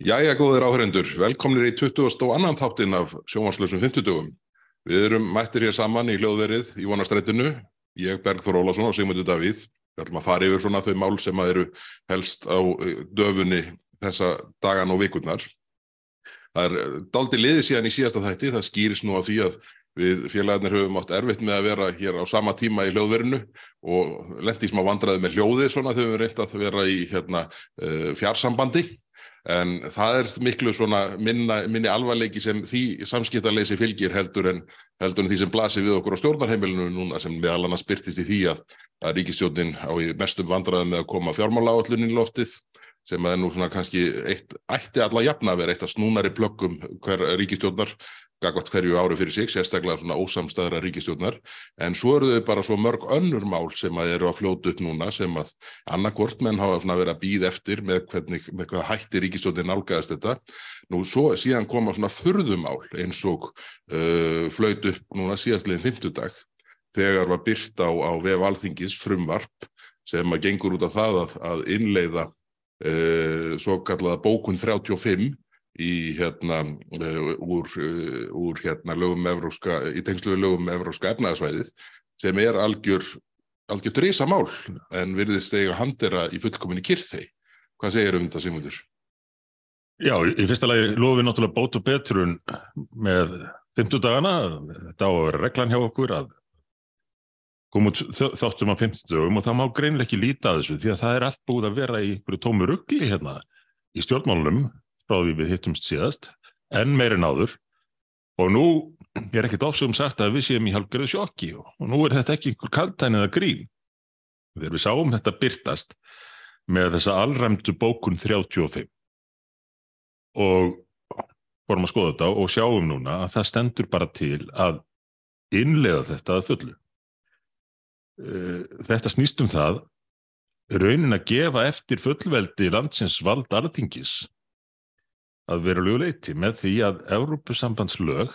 Jæja, góðir áhörendur, velkomnir í 20. og annan þáttinn af sjónvarslösum 50 dögum. Við erum mættir hér saman í hljóðverið í vonastrættinu, ég Bergþór Ólason og Sigmundur Davíð. Við ætlum að fara yfir svona þau mál sem að eru helst á eh, döfunni þessa dagan og vikurnar. Það er eh, daldi liðið síðan í síðasta þætti, það skýris nú á því að við félagarnir höfum átt erfitt með að vera hér á sama tíma í hljóðverinu og lendi sem að vandraði með hljóðið svona þegar við reyndað að vera í hérna, uh, fjarsambandi en það er miklu svona minna, minni alvarleiki sem því samskiptarleysi fylgir heldur en, heldur en því sem blasir við okkur á stjórnarheimilinu núna sem meðal annars byrtist í því að, að ríkistjórnin á í mestum vandraðum með að koma fjármála állunin í loftið sem er nú svona kannski eitt, ætti alla jafna að vera eitt af snúnari plöggum hver ríkistjórnar gagvart hverju ári fyrir sig, sérstaklega svona ósamstæðra ríkistjórnar, en svo eru þau bara svo mörg önnur mál sem að eru að fljóta upp núna sem að annarkvort menn hafa svona verið að býð eftir með hvernig, með hvað hætti ríkistjórnin nálgæðast þetta. Nú svo síðan koma svona furðumál eins og uh, flöyt upp núna síðastleginn fymtudag þegar var byrt á, á vef alþingis frumvarp sem að gengur út af það að, að innleiða svo kallaða bókun 35 í hérna uh, úr, uh, úr hérna lögum evróska, í tengslu lögum evróska efnaðsvæðið sem er algjör algjör dreysa mál en virðist eiga handera í fullkominni kyrþei. Hvað segir um þetta Sigmundur? Já, í fyrsta lagi lofum við náttúrulega bót og betrun með 50 dagana, þetta á að vera reglan hjá okkur að koma út þáttum á 50 dagum og það má greinlega ekki líta að þessu því að það er allt búið að vera í tómu ruggli hérna í stjórnmálunum frá því við hittumst síðast, en meirinn áður og nú er ekkert ofsum sagt að við séum í halvgerðu sjokki og nú er þetta ekki einhver kaltæn eða grín. Þegar við sáum þetta byrtast með þessa allræmdu bókun 35 og vorum að skoða þetta og sjáum núna að það stendur bara til að innlega þetta að fullu. Eh, þetta snýst um það raunin að gefa eftir fullveldi landsins vald alþingis að verulegu leiti með því að Európusambandslög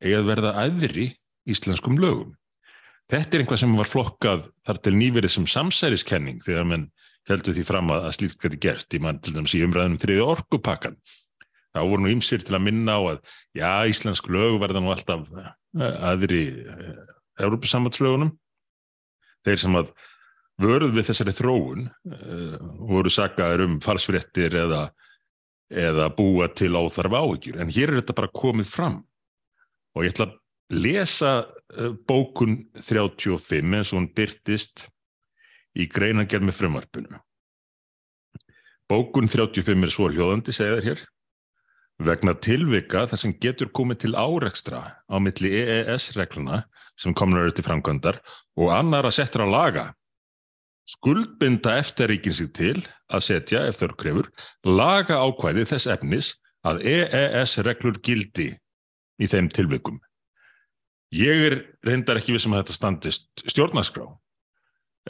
eigi að verða æðri íslenskum lögum. Þetta er einhvað sem var flokkað þar til nýverið sem samsæriskenning þegar mann heldur því fram að slíkt verði gerst í mann til dæmis í umræðinum þriði orkupakkan. Þá voru nú ymsir til að minna á að já, íslensk lög verða nú alltaf aðri Európusambandslögunum. Þeir sem að vörð við þessari þróun uh, voru sagaður um falsfréttir eða eða búa til áþarf áhyggjur. En hér er þetta bara komið fram og ég ætla að lesa eh, bókun 35 eins og hún byrtist í greinagerð með frumarpunum. Bókun 35 er svo hljóðandi, segðar hér, vegna tilvika þar sem getur komið til áreikstra á milli EES-regluna sem komur eru til framkvæmdar og annar að setja á laga skuldbinda eftirríkin sig til að setja, ef þau krefur, laga ákvæði þess efnis að EES-reglur gildi í þeim tilvikum. Ég er reyndar ekki vissum að þetta standist stjórnarskrá,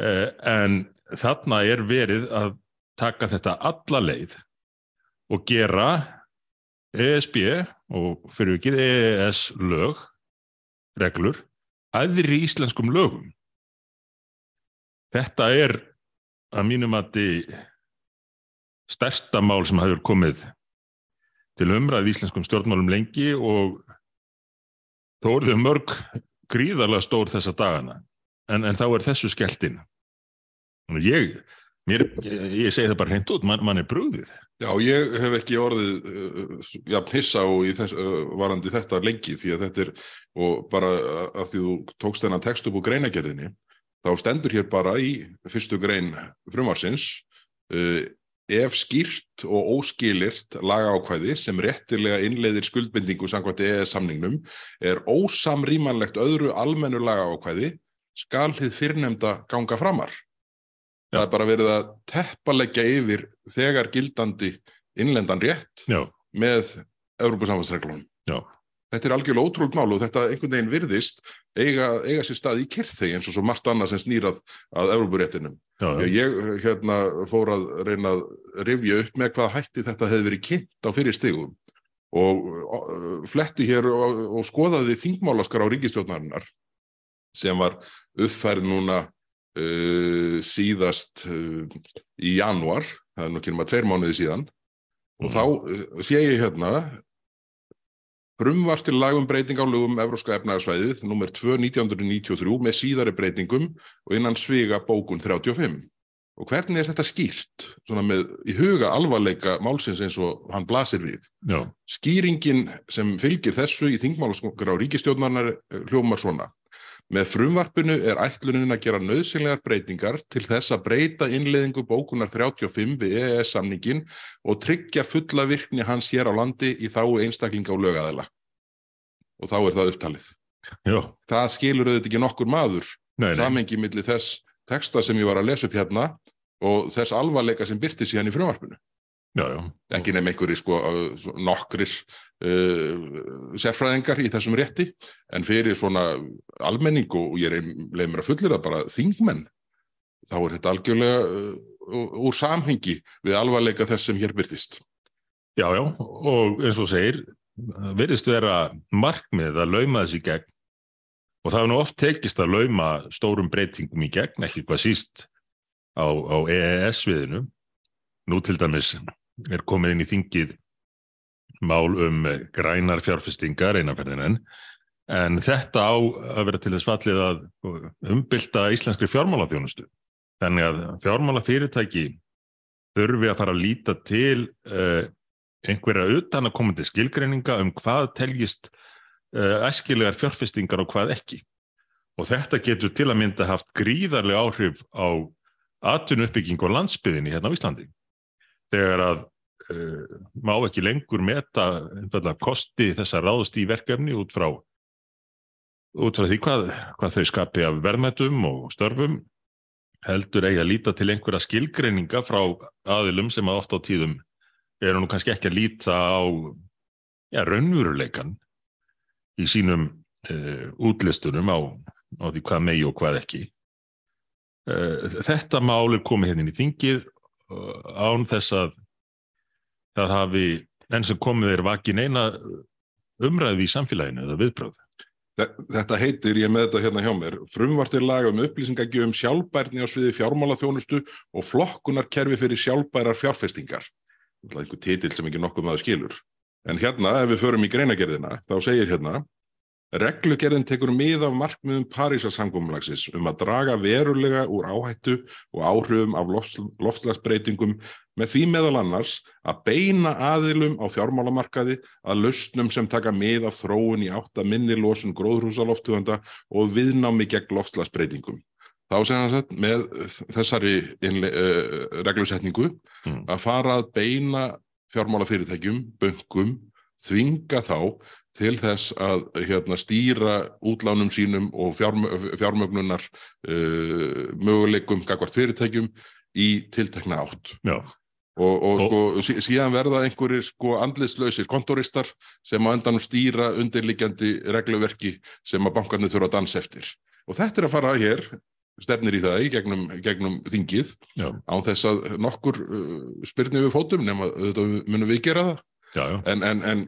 eh, en þarna er verið að taka þetta alla leið og gera ESB og fyrir vikið EES lög, reglur, aðri íslenskum lögum. Þetta er að mínum að þið stærsta mál sem hafur komið til umræð Íslenskum stjórnmálum lengi og þó eru þau mörg gríðarlega stór þessa dagana en, en þá er þessu skeltin ég, mér, ég, segi það bara hreint út, mann man er brúðið Já, ég hef ekki orðið uh, já, hissa á þess, uh, varandi þetta lengi því að þetta er og bara að því þú tókst þennan text upp úr greinagerðinni þá stendur hér bara í fyrstu grein frumarsins uh, ef skýrt og óskilirt lagákvæði sem réttilega innleiðir skuldbindingu samkvæmt EES samningnum er ósamrýmanlegt öðru almennu lagákvæði skal þið fyrrnemda ganga framar. Já. Það er bara verið að teppalegja yfir þegar gildandi innlendan rétt Já. með Európa samfansreglunum. Já. Þetta er algjörlega ótrúld mál og þetta einhvern veginn virðist eiga, eiga sér stað í kyrþegi eins og svo margt annað sem snýrað að Európuréttinum. Ég hérna, fór að reyna að rifja upp með hvað hætti þetta hefði verið kynnt á fyrir stegum og fletti hér og, og skoðaði þingmálaskar á ríkistjóðnarinnar sem var uppfærið núna uh, síðast uh, í januar, það er nokkið um að tveir mánuði síðan og þá uh, sé ég hérna frumvart til lagum breyting á lögum Evróska efnaðarsvæðið, nummer 2.1993 með síðari breytingum og innan sviga bókun 35. Og hvernig er þetta skýrt, svona með í huga alvarleika málsins eins og hann blasir við? Já, Skýringin sem fylgir þessu í þingmálaskongur á ríkistjórnarinnar eh, hljómar svona. Með frumvarpinu er ætlunin að gera nöðsynlegar breytingar til þess að breyta innleiðingu bókunar 35 við EES-samningin og tryggja fulla virkni hans hér á landi í þáu einstaklinga og lögaðila. Og þá er það upptalið. já, Það skilur auðvitað ekki nokkur maður samengi milli þess texta sem ég var að lesa upp hérna og þess alvarleika sem byrti síðan í frumvarpinu já, já. ekki nefn einhverjir sko nokkrir uh, sérfræðingar í þessum rétti en fyrir svona almenning og ég leið mér að fullir það bara þingmenn þá er þetta algjörlega uh, úr samhengi við alvarleika þess sem hér byrtist Já, já, og eins og segir, verðist vera markmið að lauma þessi gegn og það er nú oft tekist að lauma stórum breytingum í gegn, ekki hvað síst á, á EES-viðinu. Nú til dæmis er komið inn í þingið mál um grænar fjárfestingar einaferðin enn, en þetta á að vera til þess fallið að umbylta íslenskri fjármálaþjónustu. Þannig að fjármálafyrirtæki þurfi að fara að líta til uh, einhverja utan að komandi skilgreininga um hvað teljist uh, æskilegar fjárfestingar og hvað ekki. Og þetta getur til að mynda haft gríðarlega áhrif á atvinnuppbygging og landsbyðinni hérna á Íslandi. Þegar að uh, má ekki lengur meta einfallega kosti þess að ráðast í verkefni út frá, út frá því hvað, hvað þau skapi af verðmættum og störfum heldur eigi að líta til einhverja skilgreininga frá aðilum sem að oft á tíðum eru nú kannski ekki að líta á ja, raunveruleikan í sínum uh, útlistunum á, á því hvað megi og hvað ekki. Uh, þetta mál er komið hérna í þingið án þess að það hafi enn sem komið er vakin eina umræði í samfélaginu eða viðbröð. Þetta heitir, ég með þetta hérna hjá mér, frumvartir laga um upplýsingagjöfum sjálfbærni á sviði fjármálaþjónustu og flokkunarkerfi fyrir sjálfbærar fjárfestingar. Það er einhver titill sem ekki nokkuð maður skilur. En hérna, ef við förum í greinagerðina, þá segir hérna, reglugerðin tekur mið af markmiðum Parísarsamgómulagsins um að draga verulega úr áhættu og áhrifum af loftslagsbreytingum með því meðal annars að beina aðilum á fjármálamarkaði að lausnum sem taka mið af þróun í átt að minni losun gróðrúsaloftuðanda og viðnámi gegn loftslagsbreytingum. Þá segja hann sett með þessari innle, uh, reglusetningu Mm. að fara að beina fjármálafyrirtækjum, böngum, þvinga þá til þess að hérna, stýra útlánum sínum og fjármö, fjármögnunar uh, möguleikum gagvart fyrirtækjum í tiltekna átt. Já, Og, og, sko, sí- síðan verða einhverjir sko andlislausir kontoristar sem á endanum stýra undirliggjandi regluverki sem að bankarnir þurfa að dansa eftir. Og þetta er að fara hér, stefnir í það í gegnum, gegnum þingið, já, án þess að nokkur uh, spyrni við fótum, nema þetta munum við gera það. já, já. En, en, en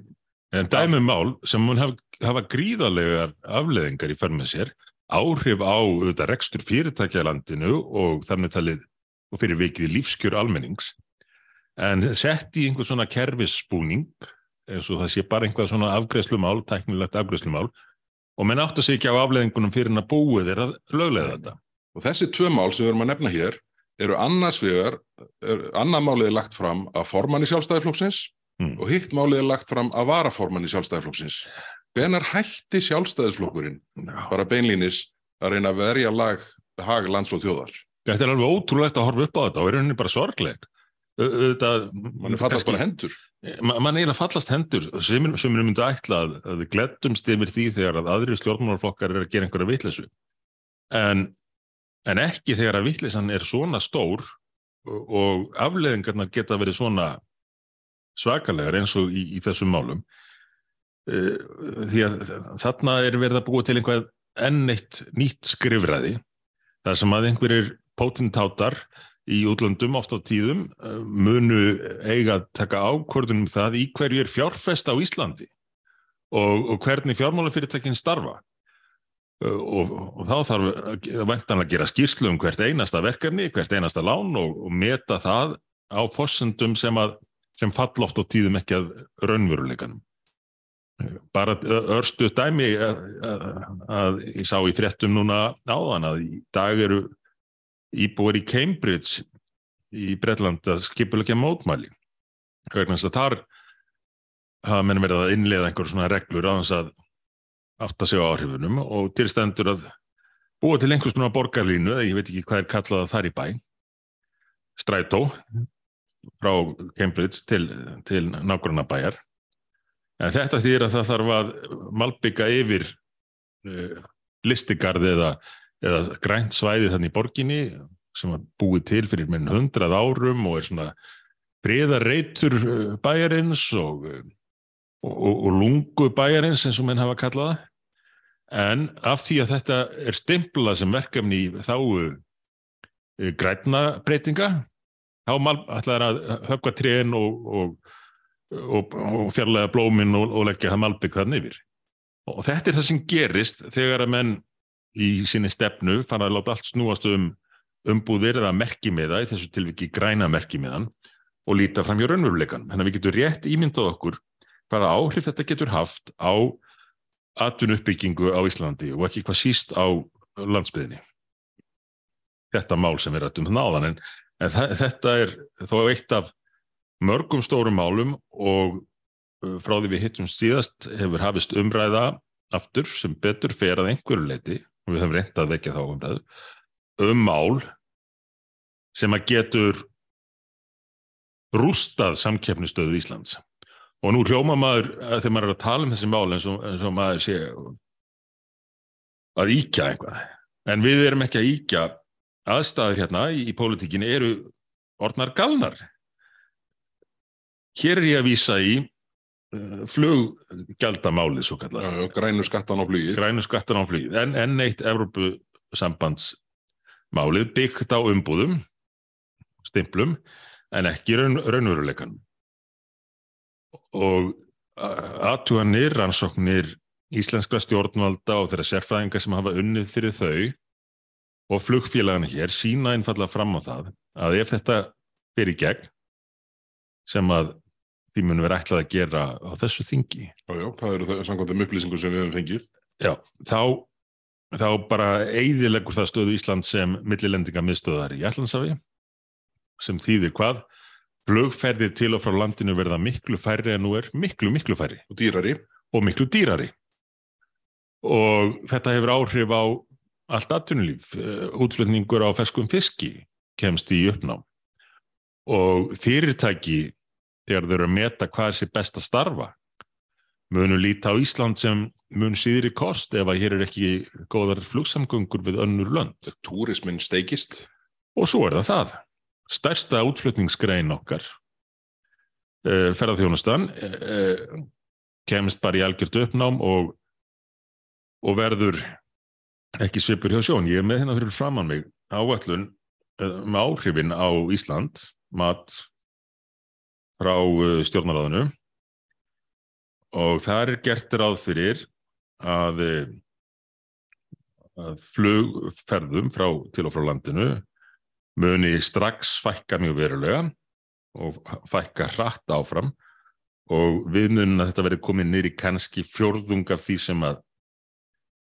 En dæmum mál sem mun hafa, hafa gríðarlegar afleðingar í för með sér, áhrif á auðvitað rekstur fyrirtækja í landinu og þannig talið og fyrir vikið lífskjör almennings, en sett í einhver svona kerfisspúning, eins og það sé bara einhvað svona afgreðslumál, tæknilegt afgreðslumál, og menn átt að segja ekki á afleðingunum fyrir en að búið er að löglega þetta. Og þessi tvö mál sem við erum að nefna hér eru annars vegar, er, annað málið er lagt fram að formanni sjálfstæðiflokksins Mm. og hitt málið er lagt fram að varaformanni sjálfstæðiflokksins. Hvenar hætti sjálfstæðisflokkurinn bara beinlínis að reyna að verja lag, hag lands og þjóðar? Þetta er alveg ótrúlegt að horfa upp á þetta og er rauninni bara sorglegt. Man er fallast bara hendur. Ma- mann eiginlega fallast hendur sem, er myndi ætla að, að við glettumst yfir því þegar að aðri stjórnmálaflokkar er að gera einhverja vitleysu en, en ekki þegar að vitleysan er svona stór og, afleðingarnar geta verið svona svakalegar eins og í, í þessum málum. Uh, því að þarna er verið að búa til einhvað enn eitt nýtt skrifræði þar sem að einhverjir pótintátar í útlöndum oft á tíðum uh, munu eiga að taka ákvörðunum um það í hverju er fjárfest á Íslandi og, og hvernig fjármálafyrirtækin starfa. Uh, og, og þá þarf væntan að gera skýrslu um hvert einasta verkefni, hvert einasta lán og, og meta það á fossendum sem að sem fall oft á tíðum ekki að raunveruleikanum. Bara örstu dæmi að, að, að ég sá í fréttum núna áðan að í dag eru íbúir í Cambridge í Breitland að skipulegja mótmæli. Hvernig þess að þar hafa menn verið að innlega einhver svona reglur á þess að átt að segja áhrifunum og tilstendur að búa til einhvers svona borgarlínu, ég veit ekki hvað er kallað þar í bæ, strætó frá Cambridge til, til nákvæmna bæjar. En þetta þýr að það þarf að malbygga yfir uh, listigarði eða, eða grænt svæði þannig í borginni sem var búið til fyrir minn hundrað árum og er svona breyðarreitur uh, bæjarins og, og, og, og lungu bæjarins eins og menn hafa kallaða en af því að þetta er stimplað sem verkefni í þáu eh, græna breytinga þá ætlaður að höfka trén og, og, og, og fjarlæga blómin og leggja það malbygg þarna yfir og þetta er það sem gerist þegar að menn í sinni stefnu fara að láta allt snúast um umbúðir eða merkimiða í þessu tilviki græna merkimiðan og líta fram hjá raunveruleikan. Þannig að við getum rétt ímyndað okkur hvaða áhrif þetta getur haft á atvinnuppbyggingu á Íslandi og ekki hvað síst á landsbyðinni. Þetta mál sem við rættum náðan en, en þetta er þó eitt af mörgum stórum málum og uh, frá því við hittum síðast hefur hafist umræða aftur sem betur fer að einhverju leiti og við höfum reyndað að vekja þá umræðu um mál sem að getur rústað samkeppnistöðu Íslands. Og nú hljóma maður þegar maður er að tala um þessi mál eins og, eins og maður sé að íkja einhvað en við erum ekki að íkja aðstæður hérna í, í pólitíkin eru orðnar galnar. Hér er ég að vísa í uh, fluggjaldamálið svo kallar grænu skattan á flugið. Grænu skattan á flugið. En, en eitt Evrópu sambandsmálið byggt á umbúðum stimplum en ekki raun, raunveruleikanum. Og aðtúanir, rannsóknir íslenskra stjórnvalda og þeirra sérfræðinga sem hafa unnið fyrir þau og flugfélagana hér sína einfalla fram á það að ef þetta fyrir gegn sem að því munum við ætlað að gera á þessu þingi. Já, já, það eru það samkvæmdum upplýsingur sem við hefum fengið. Já, þá, þá bara eigðilegur það stöðu Ísland sem millilendinga miðstöðar í Allandsafi sem þýðir hvað flugferðir til og frá landinu verða miklu færri en nú er miklu, miklu færri. Og dýrari. Og miklu dýrari. Og þetta hefur áhrif á allt atvinnulíf. Eh, útflutningur á feskum fiski kemst í uppnám. Og fyrirtæki, þegar þau eru að meta hvað er sér best að starfa, munu líta á Ísland sem mun síðri kost ef að hér er ekki góðar flugsamgöngur við önnur lönd. Túrismin steikist. Og svo er það það stærsta útflutningsgrein okkar uh, ferðarþjónustan uh, kemst bara í algjört uppnám og, og verður ekki svipur hjá sjón. Ég er með hérna fyrir framann mig áallun uh, með áhrifin á Ísland, mat frá stjórnaráðinu og það er gert ráð fyrir að, að flugferðum frá, til og frá landinu muni strax fækka mjög verulega og fækka hratt áfram og viðnunum að þetta verði komið nýri kannski fjörðung af því sem að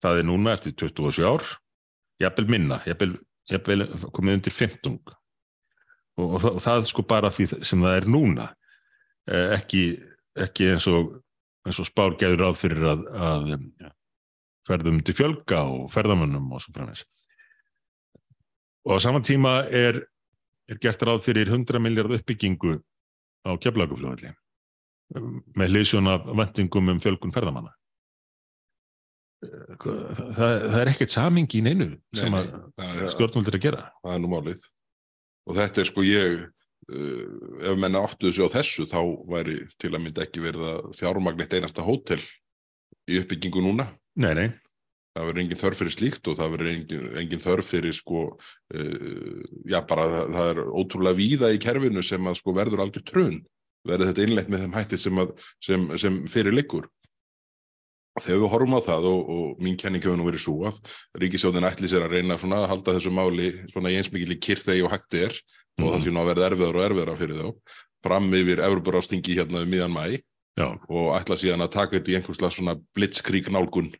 það er núna eftir 27 ár jafnvel minna, jafnvel, komið undir 15 og, og, það, og það sko bara því sem það er núna. Eh, ekki, ekki eins og, og spár geður ráð fyrir að, að ja, ferðum til fjölga og ferðamönnum og svo framins og á saman tíma er, er gert ráð fyrir 100 miljard uppbyggingu á keflagufljóðalli með hlýsjón af vendingum um fjölgun ferðamanna það, það er ekkert saming í neinu sem nei, að stjórnvöldir að gera. Það er nú málið. Og þetta er sko ég uh, ef menna áttuðu sig á þessu þá væri til að mynda ekki verið að fjármagnit einasta hótel í uppbyggingu núna. Nei, nei. Það verður engin þörf fyrir slíkt og það verður engin, engin þörf fyrir sko, uh, já bara það, það er ótrúlega víða í kerfinu sem að sko verður algjör trun, verður þetta innlegt með þeim hætti sem, að, sem, sem fyrir liggur. Þegar við horfum á það og, og mín kenning hefur nú verið svo að Ríkisjóðin ætli sér að reyna að halda þessu máli svona í eins mikið kyrþegi og hætti er mm -hmm. og það sé nú að verða erfiðar og erfiðara fyrir þá fram yfir Evroparástingi hérna um miðan mæ Já, og ætla síðan að taka þetta í einhverslega svona blitzkrík nálgun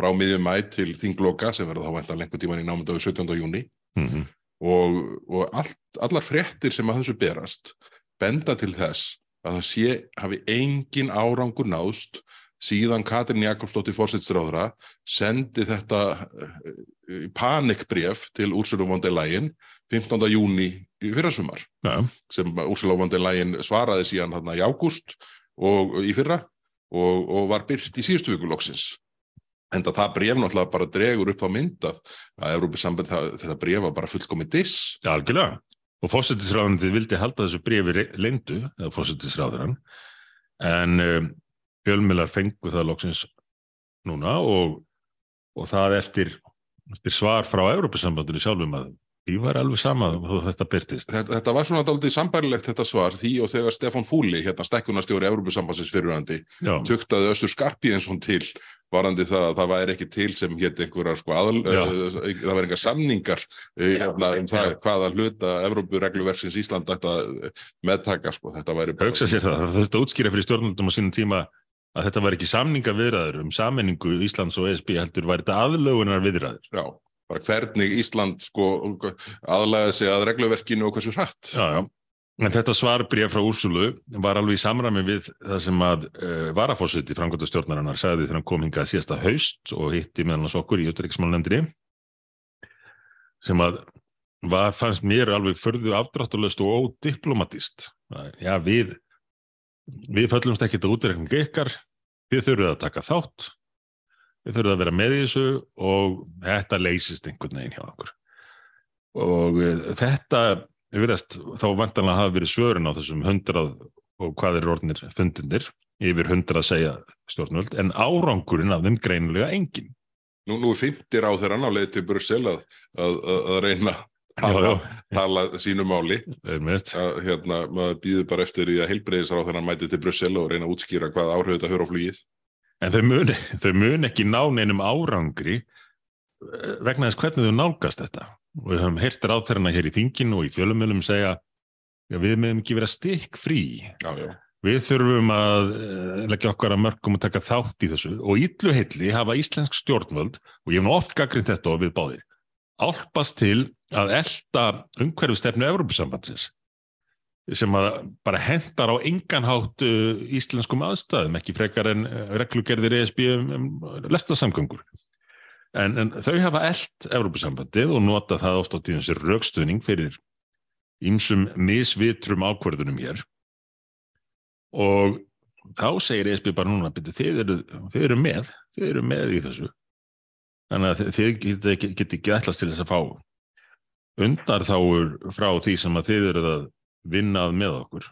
frá miðjum mæ til þingloka sem verður þá væntan lengur tíman í námyndaðu 17. júni mm og, og allt, allar fréttir sem að þessu berast benda til þess að það sé hafi engin árangur náðst síðan Katrin Jakobsdóttir fórsettsráðra sendi þetta uh, panikbref til Úrsula von der Leyen 15. júni í fyrrasumar já, sem Úrsula von der Leyen svaraði síðan þarna í ágúst og í fyrra og, og var byrt í síðustu viku loksins. En það bref náttúrulega bara dregur upp á myndað að Európa-samband þetta bref var bara fullkomið diss. já, algjörlega. Og fósittisráðandi vildi halda þessu brefi leindu, eða fósittisráðurann, en um, fjölmilar fengu það loksins núna og, og það eftir, eftir svar frá Európa-sambandinu sjálfum að því var alveg sama þó þetta byrtist. Þetta, þetta var svona daldið sambærilegt þetta svar því og þegar Stefán Fúli, hérna stekkunastjóri Európa-sambandsins fyrirhandi, Já, tuktaði Össur Skarpíðinsson til varandi það að það væri ekki til sem hétt einhverjar sko aðal, uh, það væri engar samningar uh, hérna, um það hvaða hluta Evrópuregluversins Ísland ætti að meðtaka sko, þetta væri bara- hugsa sér það, það þurfti að útskýra fyrir stjórnaldum á sínum tíma að þetta var ekki samninga viðræður um sammenningu Íslands og ESB heldur var þetta aðlögunar viðræður. Já, bara hvernig Ísland sko aðlæði sig að regluverkinu og hversu hratt. Já, já. En þetta svarbrið frá Úrsulu var alveg í samræmi við það sem að uh, varafósiti framkvæmda stjórnarinnar sagði þegar hann kom hingað síðasta haust og hitti meðan hans okkur í utryggismálnefndinni sem að var, fannst mér alveg förðu afdráttulegst og ódiplomatist. Já, við við föllumst ekki til útreikning ykkar þið þurfið að taka þátt. Þið þurfið að vera með í þessu og þetta leysist einhvern veginn hjá okkur. Og uh, þetta veist, þá vantanlega hafa verið svörin á þessum hundrað og hvað er orðnir fundinir yfir hundrað segja stjórnvöld en árangurinn af þeim greinilega engin Nú, nú er 50 á þeirra á leið til Brussel að, að, að, að reyna að tala, tala sínu máli. Að, hérna, maður býður bara eftir því að heilbreyðisra á þeirra mæti til Brussel og reyna að útskýra hvað áhrif þetta höfur á flugið. en þau mun, þau mun ekki ná neinum árangri eh, vegna þess hvernig þau nálgast þetta og við höfum heyrt ráðferðina hér í þinginu og í fjölumölum segja já, við meðum ekki vera stikk frí Já, já. Við þurfum að eh, leggja okkar að mörgum og taka þátt í þessu og ítlu heilli hafa íslensk stjórnvöld og ég hef nú oft gaggrind þetta og við báðir álpast til að elda umhverfi stefnu Evrópusambandsins sem bara hendar á enganhátt uh, íslenskum aðstæðum, ekki frekar en uh, reglugerðir ESB um, um lestasamgöngur. En, en þau hafa eld Evrópusambandið og nota það oft á tíðum sér raukstuðning fyrir ýmsum misvitrum ákvörðunum hér og þá segir ESB bara núna byrju, þið, eru, þið eru með þið eru með í þessu þannig að þið geti get ekki ætlast til þess að fá undar þáur frá því sem að þið eruð að vinna að með okkur.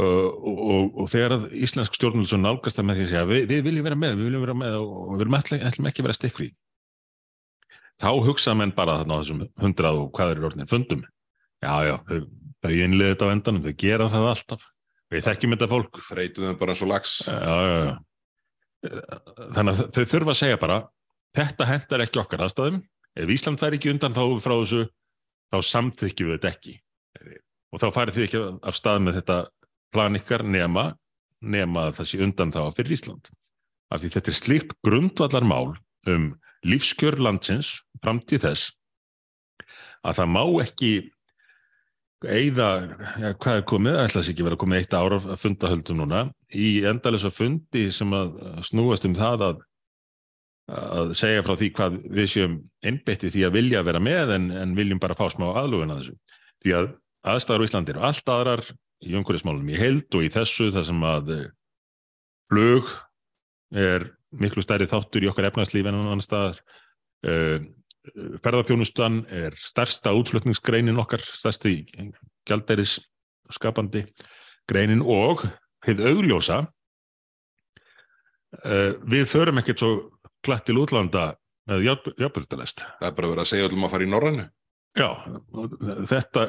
Og, og, og þegar að íslensk stjórnvöld svo nálgast það með því að segja við, við viljum vera með, við viljum vera með og, við viljum ætlum, ætlum ekki vera stikkfrí. Þá hugsa menn bara þarna á þessum hundrað og hvað er orðin fundum. Já já, þau, þau innlega þetta á endanum, þau gera það alltaf. Við þekkjum þetta fólk. Þreytum þeim bara og lags. já, já, já. Þannig að þau þurfa að segja bara þetta hendar ekki okkar aðstæðum. Ef Ísland fær ekki undan þá frá þessu þá samþykjum við þetta ekki. Og þá farið þið ekki af stað með þetta plan ykkar nema nema sé undan þá fyrir Ísland. Af því þetta er slíkt grundvallar mál um lífskjör landsins framtíð þess að það má ekki eða, ja, hvað er komið, ætla þess ekki vera komið eitt ára að fundahöldum núna í endalisa fundi sem að snúast um það að, að segja frá því hvað við séum einbetti því að vilja vera með en, en viljum bara fá smá aðlugun að þessu. Því að aðstæður á Íslandi eru allt aðrar í umhverfismálum í heild og í þessu þar sem að eh, flug er miklu stærri þáttur í okkar efnagslíf en annan staðar. Uh, ferðarþjónustan er stærsta útflutningsgreinin okkar, stærsti gjaldæris skapandi greinin og hefð augljósa uh, við förum ekkert svo glatt til útlanda með jafnbrytalest. Það er bara verið að segja öllum að fara í norrænu. Já, þetta,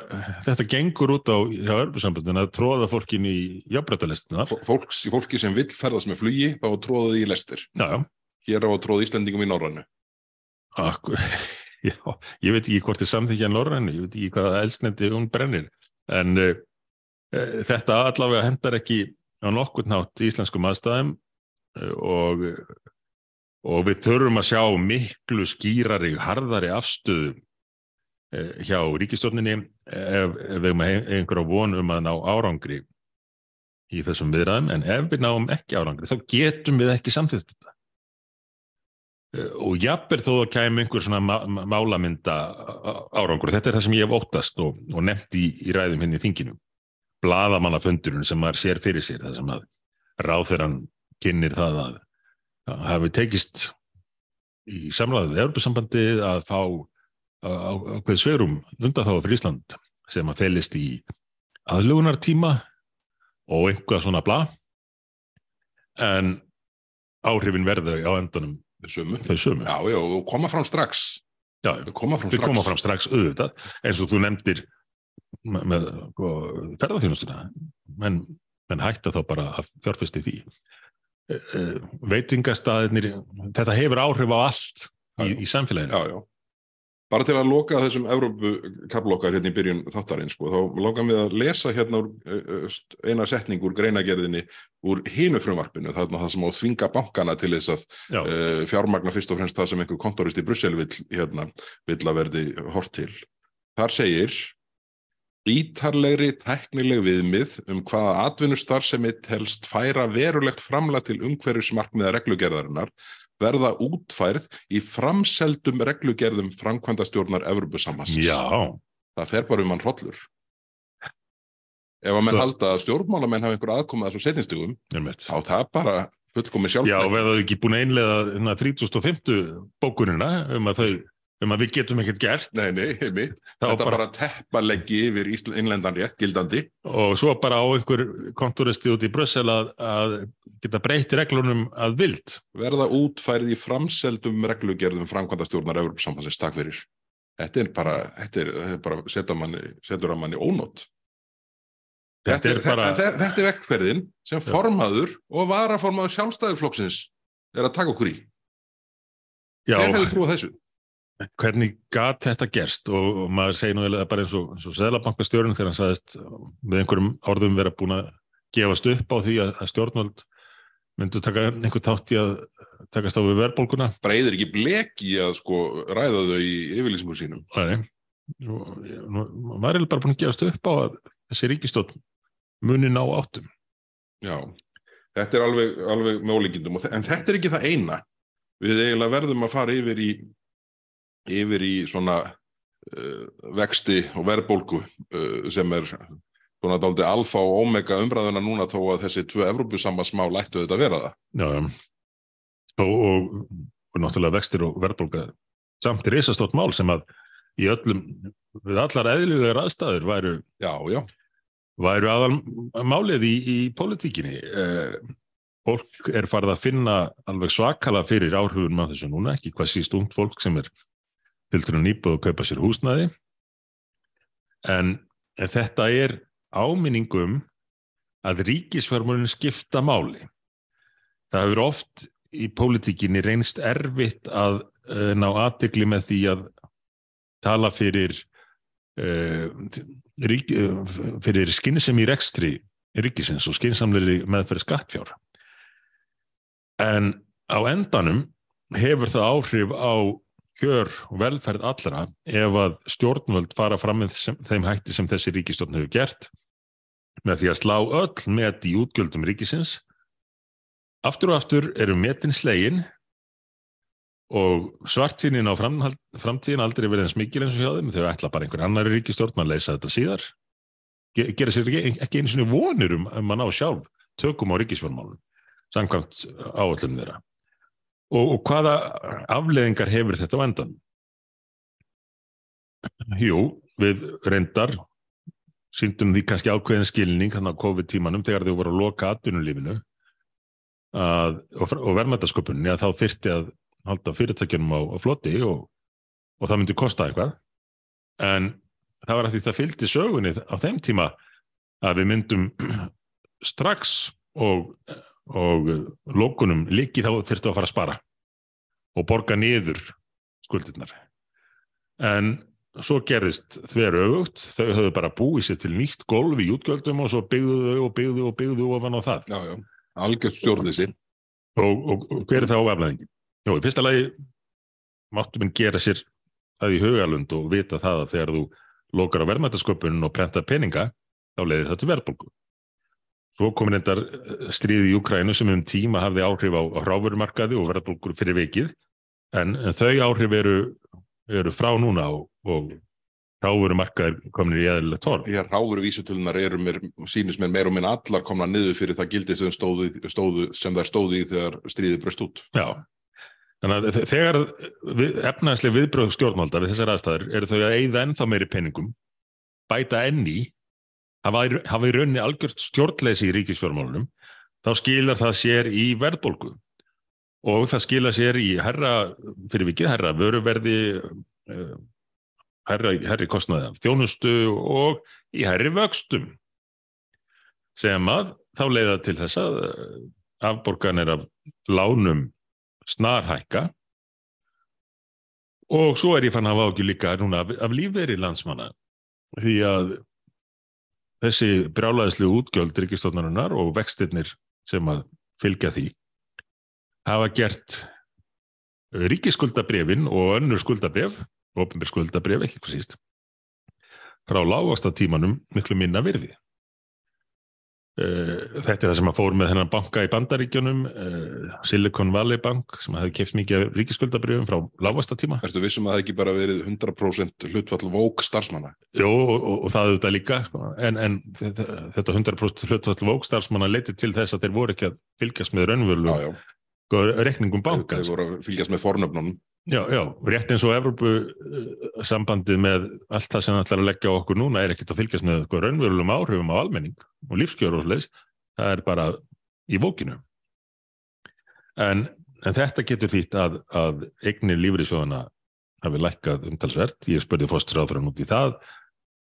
þetta gengur út á hjá örbjörnsambundin að tróða fólkin í jafnbrytalestina. Fólks, fólki sem vill ferðast með flugi þá tróðaði í lestir. Já, já. Hér á að tróða Íslendingum í norrænu. Akkur, já, ég veit ekki hvort þið samþykja en Lorrænu, ég veit ekki hvaða elsnendi hún brennir, en uh, Eh, Þetta allavega hendar ekki á nokkurn nátt íslenskum aðstæðum eh, og, og við þurfum að sjá miklu skýrari, harðari afstöðu hjá ríkistjórninni ef, ef við erum einhverja von um að ná árangri í þessum viðræðum, en ef við náum ekki árangri þá getum við ekki samþýtt þetta. Eh, Og jafnvel þó að kæmi einhver svona má- má- málamynda árangur. Þetta er það sem ég hef óttast og, og nefnt í, í ræðum henni í þinginu. Blaðamannafundurinn sem maður sér fyrir sér, það sem að ráþeran kynir það að, að hafi tekist í samræðu við Evropasambandið að fá ákveð sverum undan þá fyrir Ísland sem að felist í aðlugunartíma og einhvað svona bla en áhrifin verða á endanum Sumu. Já, já, og koma fram strax. Já, Þau koma fram strax. koma fram strax auðvitað eins og þú nefndir með, með sko, ferðarþjónustuna menn, menn hætta þá bara að fjárfesti því Eh, eh, veitingastaðinir þetta hefur áhrif á allt í, í samfélaginu Já, já. Bara til að loka þessum Evrópu kaplokkar hérna í byrjun þáttarinn, sko, þá langar við að lesa hérna úr, uh, uh, eina setning úr greinagerðinni úr hinu frumvarpinu, þarna það sem á að þvinga bankana til þess að uh, fjármagna fyrst og fremst það sem einhver kontorist í Brussel vill, hérna, vill að verði hort til. Þar segir ítarlegri tæknileg viðmið um hvaða atvinnustar sem eitt helst færa verulegt framlag til umhverfismarkmiða reglugerðarinnar verða útfærð í framseldum reglugerðum framkvæmdastjórnar Evropasambassins. já, Það fer bara um hann hrollur. Ef að menn Svo- halda að stjórnmálamenn hafa einhver aðkomað þessu setningstugum, einmitt. þá það bara fullkomi Já, sjálfsvæg. og verða þau ekki búin að innlega hérna, 3050 bókunina um að, þau, um að við getum ekkert gert Nei, nei, heimitt. Þetta bara, bara teppaleggi yfir innlendan rétt, gildandi. og svo bara á einhver konturisti út í Brussel að, að geta breytt reglunum að vild verða útfærið í framseldum reglugerðum framkvæmdastjórnar Evropasambassins takk fyrir. Þetta er bara, þetta er, þetta er bara setur manni, setur að manni ónót. Þetta er bara, þetta, þetta er vekkferðin sem formaður og varaformaður sjálfstæðurflokksins er að taka okkur í. já, Hver hefur trúið þessu? Hvernig gat þetta gerst og, og maður segir nú bara eins og, og Seðlabankastjórun þegar hann sagðist með einhverjum orðum vera búin að gefast upp á því að, að stjórnvöld myndu taka einhver tátt í að takast á við verðbólguna Breiðir ekki bleki að sko ræða þau í yfirlýsingum sínum. Nei, maður er bara búin að gefast upp á að þessi ríkistjórn muni ná áttum Já, þetta er alveg, alveg með ólíkindum. En þetta er ekki það eina. Við eiginlega verðum að fara yfir í, yfir í svona uh, vexti og verðbólgu uh, sem er svona dálítið alfa og omega umræðuna núna þó að þessi tvö Evrópusambansmál ættu þetta að vera það. Já, já. Og, og, og náttúrulega vextir og verðbólga samt er risastótt mál sem að í öllum, við allar eðlilegar aðstæður væru, Já, já, væru aðal málið í, í pólitíkinni. Eh, fólk er farið að finna alveg svakala fyrir áhrifun með þessu núna, ekki hvað síst ungt fólk sem er til til að nýpa og kaupa sér húsnæði. En þetta er áminningum að ríkisfjármálinn skipta máli. Það hefur oft í pólitíkinni reynst erfitt að uh, ná aðtegli með því að tala fyrir uh, rík, uh, fyrir skynsemi í rekstri ríkisins og skynsamleiri meðferð skattfjár. En á endanum hefur það áhrif á kjör og velferð allra ef að stjórnvöld fara fram með sem, þeim hætti sem þessi ríkistjórn hefur gert með því að slá öll met í útgjöldum ríkisins. Aftur og aftur eru metin slegin og svartsýnin á framhald, framtíðin aldrei verið eins mikil eins og hjá þeim. Þau ætla bara einhver annar ríkistjórn að leysa þetta síðar. Ge gera sér ekki, ekki einu svona vonir um, um að ná sjálf tökum á ríkisfjármálum samkvæmt áallum þeirra og, og hvaða afleðingar hefur þetta á endan? Jú, við reyndar síndum því kannski ákveðin skilning hann á COVID-tímanum þegar þau voru að loka atvinnulífinu að, og, og verðmættasköpunni að þá þyrfti að halda fyrirtækjunum á, á flotti og, og það myndi kosta eitthvað en það var að því það fylgdi sögunni á þeim tíma að við myndum strax og, og lókunum líki þá þyrfti að fara að spara og borga niður skuldirnar en svo gerðist þveru auðvögt, þau höfðu bara búið sér til nýtt golf í útgjöldum og svo byggðu þau og byggðu og byggðu ofan á það. Já, já, algjört stjórnleysi. Og, og, og hver er það áaflæðingin? Jó, í fyrsta lagi máttu minn gera sér það í hugalund og vita það að þegar þú lokar á verðmættasköpunum og prentar peninga, þá leiði það til verðbólgu. Svo komin endar stríði í Ukrænu sem um tíma hafði áhrif á, ráfurumarkaði og verðbólgur fyrir vikið, en, en þau áhrif eru, eru frá núna og, og ráfurumarkaðir komin í eðlilegt torf. Já, ráfuruvísutölunar eru mér, sínist mér meir og minn allar komna niður fyrir það gildi sem, stóðu, stóðu, sem þær stóði í þegar stríði bröst út. Já, Þannig að þegar við, efnaðslega viðbröð stjórnvalda við þessar aðstæður eru þau að eigða ennþá meiri peningum, bæta enni, hafa í raunni algjört stjórnleysi í ríkisfjármálunum, þá skilar það sér í verðbólgu. Og það skilar sér í herra, fyrir vikið, herra vöruverði, eh, herra, herri kostnaði af þjónustu og í herri vöxtum. Sem að þá leiða til þess að eh, afborganir af lánum snarhækka. Og svo er ég fann að hafa ákveð líka núna af, af lífveri landsmanna. Því að þessi brálaðislu útgjöld ríkistofnarinnar og vextinnir sem að fylgja því hafa gert ríkisskuldabrefin og önnur skuldabref, ofinbér skuldabref ekki hvað síst frá lágasta tímanum miklu minna virði. Eh, þetta er það sem að fór með þennan banka í bandaríkjunum, uh, Silicon Valley Bank sem hefði keft mikið ríkisskuldabrjöfum frá lágvasta tíma. Ertu vissum að það ekki bara verið 100% hlutfall vók starfsmanna? Jó, og, og, og það auðvitað líka, sko. en, en þetta, þetta 100% hlutfall vók starfsmanna leiti til þess að þeir voru ekki að fylgjast með raunvölu og rekningum banka. Þeir voru að fylgjast með fornöfnunum. Já, já, rétt eins og Evropu sambandið með allt það sem það ætlar að leggja okkur núna er ekkert að fylgjast með raunverulegum áhrifum á almenning og lífskjör og sliðis, það er bara í bókinu. En, en þetta getur þýtt að, að eignir lífriðsjóðana hafi lækkað umtalsvert, ég spurði fóstráðurinn út í það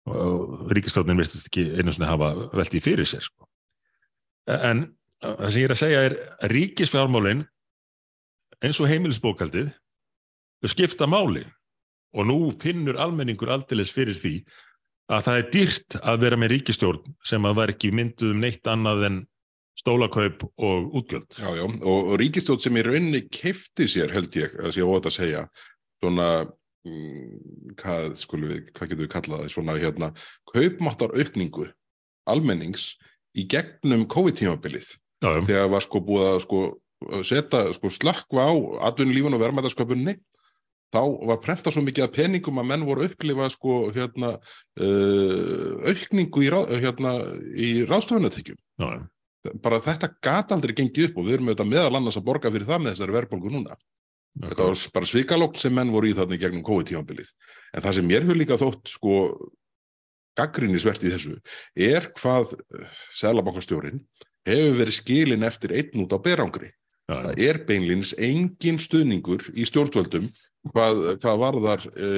og ríkistráðin vistist ekki einu svona hafa veltið fyrir sér. Sko. En það sem ég er að segja er að ríkisfjármálinn eins og heimilisbókaldið skipta máli. Og nú finnur almenningur aldeilis fyrir því að það er dýrt að vera með ríkistjórn sem að var ekki mynduð um neitt annað en stólakaup og útgjöld. Já, já, og, ríkistjórn sem í rauninni kefti sér held ég, að ég óta að segja, svona, mm, hvað, við, hvað getur við kallaði, svona hérna, kaupmáttar aukningu almennings í gegnum COVID-tímabilið. Þegar var sko búið að sko setja sko slökkva á atvinnulífun og verðmætasköpunni þá var prentað svo mikið að peningum að menn voru upplifa sko hérna uh, aukningu í, rá, hérna, í ráðstofunartekjum. Bara þetta gata aldrei gengið upp og við erum auðvitað meðal annars að borga fyrir það með þessari verðbólgu núna. Okay. Þetta var bara svikalókn sem menn voru í þarna í gegnum COVID-tímanbilið. En það sem mér hefur líka þótt sko gaggrinnisvert í þessu er hvað uh, Sælabankastjórin hefur verið skilin eftir einn út á berangri. Það er beinlins engin stuðningur í stjórnvöldum hvað, hvað varðar e,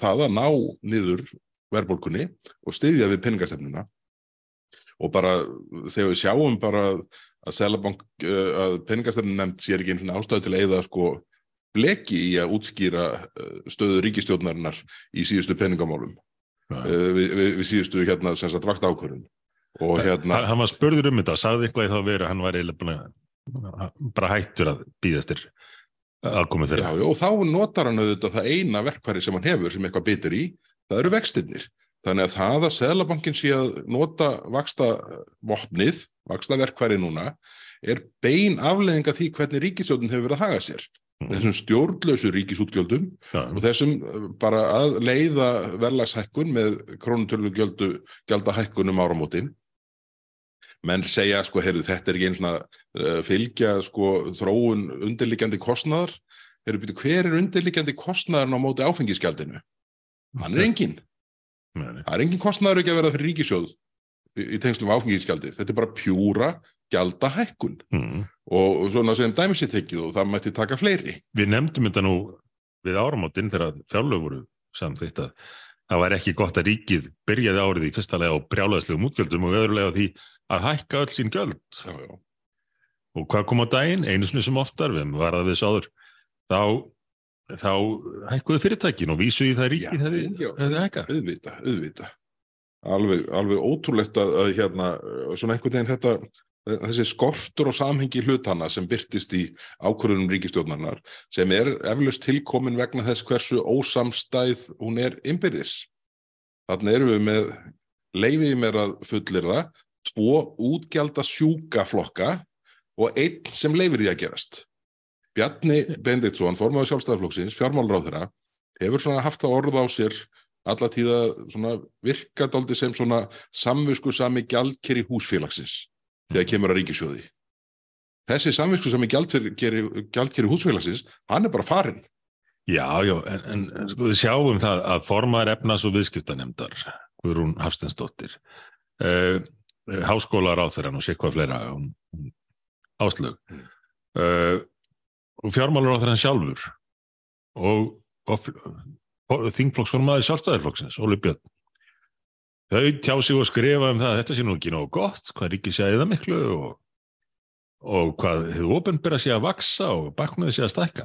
það að ná niður verðbólkunni og styðja við peningastefnuna. Og bara þegar við sjáum bara að Sælabank, e, að peningastefnun nefnd sér ekki einhvern ástæðu til að eða sko bleki í að útskýra e, stöðu ríkistjórnarinnar í síðustu peningamálum. Ja. E, við, við, við síðustu hérna sem sagt vakst ákvörðun og hérna Hann var spörður um þetta, sagði eitthvað í þá veru hann var eiginlega bara hættur að býðastir aðkomið þeirra. Já, og þá notar hann auðvitað það eina verkfæri sem hann hefur sem eitthvað bitur í, það eru vextinnir. Þannig að það að Sæðlabankin sé að nota vaksta vopnið, vaksta verkfæri núna, er bein afleðinga því hvernig ríkisjóðun hefur verið að haga sér. Mm. Þessum stjórnlausu ríkisútgjöldum ja. og þessum eh, bara að leiða verðlagshækkun með krónutölu gjaldahækkunum áramótin menn segja sko, heyrðu, þetta er ekki einn svona uh, fylgja sko þróun undirliggjandi kostnaðar, heyrðu, byrju, hver er undirliggjandi kostnaðarn á móti áfengiskjaldinu? Hann er engin. Það er engin kostnaður ekki að vera fyrir ríkisjóð í, í tengslum áfengiskjaldi. Þetta er bara pjúra gjaldahækkun mm. og, svona sem dæmis ég tekið og það mætti taka fleiri. Við nefndum þetta nú við áramótin þegar fjárlög voru samþýtt að það var ekki gott að ríkið byrjaði árið í fyrsta lega á brjálaðslegum útgjöldum og öðrulega því að hækka öll sín göld já, já. og hvað kom á daginn, einu snusum oftar við var að við sáður þá þá hækkuðu fyrirtækin og vísu í það ríki Já, hefði, hefði hækkað. auðvita, auðvita. Alveg, alveg ótrúlegt að, að hérna, svona einhvern veginn þetta, þessi skortur og samhengi hlutana sem byrtist í ákvörðunum ríkistjórnarnar sem er eflaust tilkomin vegna þess hversu ósamstæð hún er innbyrðis. Þannig erum við með, leifið mér að fullir það, tvo útgjalda sjúka flokka og einn sem leifir því að gerast. Bjarni Bendiktsson, formaður sjálfstæðarflokksins, fjármálráðura, hefur svona haft það orð á sér alla tíða svona virkadáldi sem samvisku sami gjaldkeri húsfélagsins þegar kemur að ríkisjóði. Þessi samvisku sami gjaldkeri, gjaldkeri húsfélagsins, hann er bara farinn. Já, já, en, en, sko við sjáum það að formaður efnas og viðskiptanemdar, Guðrún Hafstensdóttir, uh, háskólar á þeirra og sikvað fleira um, um, áslög uh, og fjármálur á þeirra sjálfur og, og, og þingflokksformaður sjálfstæðarflokksins, Óli Björn. Þau tjá sig og skrifa um það að þetta sé nú ekki nógu gott, hvað ríkið sé að eða miklu og, og hvað hefur ofinbera sé að vaksa og baknaði sé að stækka.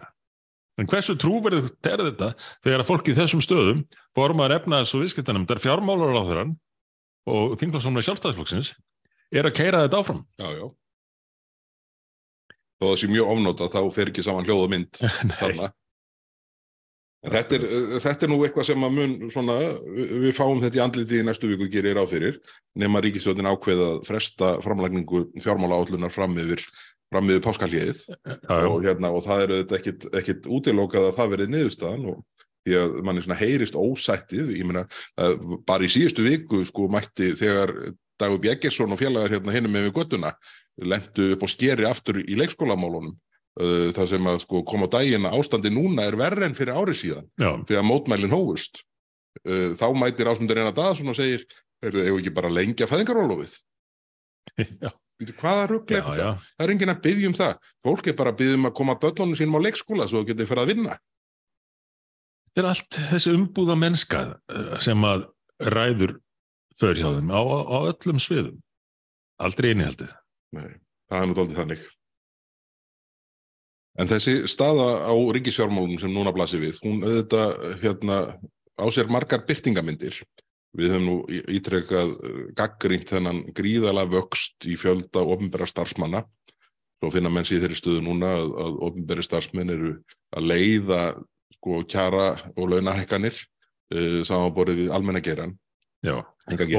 En hversu trúverið er þetta þegar að fólk í þessum stöðum formar efnaðs og viðskiptanemndar fjármálar á þeirran og þinglansónu sjálfstæðisflokksins er að keira þetta áfram. Já, já. Það sé mjög ofnóta þá fer ekki saman hljóð og mynd þarna. Þetta er, þetta er nú eitthvað sem mun svona, við fáum þetta í andliti í næstu viku gerir áfyrir, nema ríkistjóðin ákveða að fresta framlagningu fjármála állunar fram yfir, fram yfir páskalíðið og, hérna, og það er auðvitað ekkit, ekkit útilókað að það verið niðurstaðan og því að manni heyrist ósættið, að bara í síðustu viku sko mætti þegar Dagur Bjeggersson og félagar hérna hinum með við göttuna lendu upp og skeri aftur í leikskólamálunum uh, það sem að sko koma á daginn að ástandi núna er verri en fyrir ári síðan Já, þegar mótmælinn hófust uh, þá mætir ásmundur eina Daðason og segir er þau ekki bara lengja fæðingarólofið já, hvaða rugl já, er þetta? já. Það er enginn að byggja um það. Fólk er bara að byggja um að koma börnunum sínum á leikskóla svo þú getur fyrir að vinna. Þetta er allt þessi umbúða mennska eh, sem að ræður för hjá þeim á, á öllum sviðum. Aldrei innihaldið. Nei, það er nú dálítið þannig. En þessi staða á ríkisfjármálunum sem núna blasir við, hún auðvitað hérna, á sér margar byrtingamindir. Við höfum nú í- ítrekað gaggrínt þennan gríðala vöxt í fjölda ofnbæra starfsmanna. Svo finna menn sér þeirri stöðu núna að, að ofnbæri starfsmenn eru að leiða sko kjara og launahekkanir uh, samanborið við almenna geran. Já,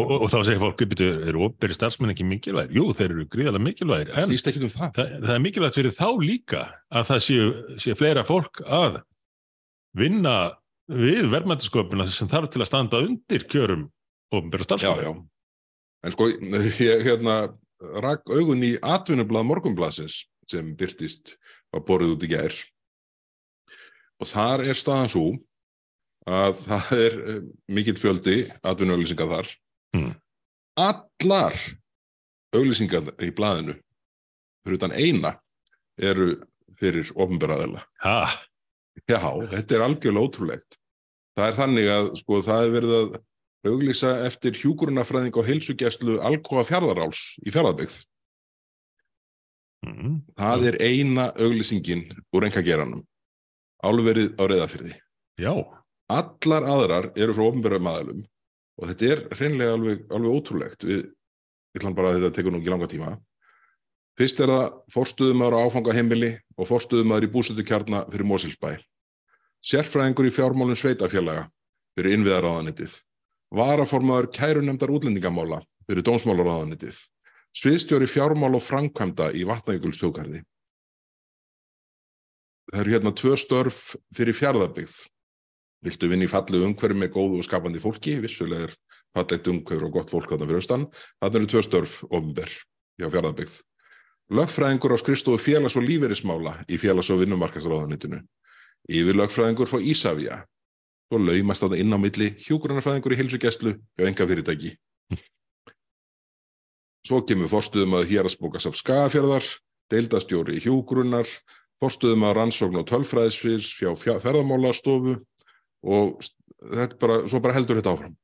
og, og, þá segir fólk, eru operi starfsmenn ekki mikilvægir? Jú, þeir eru gríðarlega mikilvægir, en um það. það, það er mikilvægt fyrir þá líka að það séu, séu fleira fólk að vinna við verðmættisköpuna sem þarf til að standa undir kjörum Já, starfsmenn. já. En sko, ég hérna rak augun í atvinnublað morgunblaðsins sem byrtist var borðið út í gær og þar er staðan svo að það er eh, mikill fjöldi atvinnuauglýsingar þar. Mm. Allar auglýsingar í blaðinu fyrir utan eina eru fyrir ofnbæraðela. Ha, Já, þetta er algjörlega ótrúlegt. Það er þannig að sko það er verið að auglýsa eftir hjúkurunafræðing og heilsugjæslu Alcoa fjarðaráls í fjarðarbyggð. mm, Það er eina auglýsingin úr engageranum. Álverið á reyðafyrði. já, Allar aðrar eru frá ofnbæra maðalum og þetta er hreinlega alveg, alveg ótrúlegt. Við, við ætlum bara að þetta tekur nú ekki langa tíma. Fyrst er það forstuðumæður á áfangaheimili og forstuðumæður í búsötu kjarna fyrir Mosilsbæ. Sérfræðingur í fjármálum sveitafélaga fyrir innviðaráðanitið. Varaformaður kærunemdar útlendingamála fyrir dómsmálaráðanitið. Sviðstjóri fjármál og framkvæmda í vatnajökulstjókarði. Það eru hérna tvö störf fyrir fjárðarbyggð. Viltu vinna í fallegu umhverfi með góðu og skapandi fólki? Vissulega er fallegt umhverfi og gott fólk þarna fyrir austan. Þarna eru tvö störf ofnber hjá fjárðarbyggð. Lögfræðingur á skrifstofu félags- og lífeyrismála í félags- og vinnumarkasráðanitinu. Yfir lögfræðingur frá Ísafja. Svo laumast þetta inn á milli hjúgrunarfræðingur í heilsugæslu hjá enga fyrirtæki. Svo kemur forstuðum að héraspókasaf skafjörðar, deildastjóri hjúgrunar, forstuðum að rannsókn og tölfræðisfyrs fjá ferðamálastofu og þetta bara, svo bara heldur þetta áfram.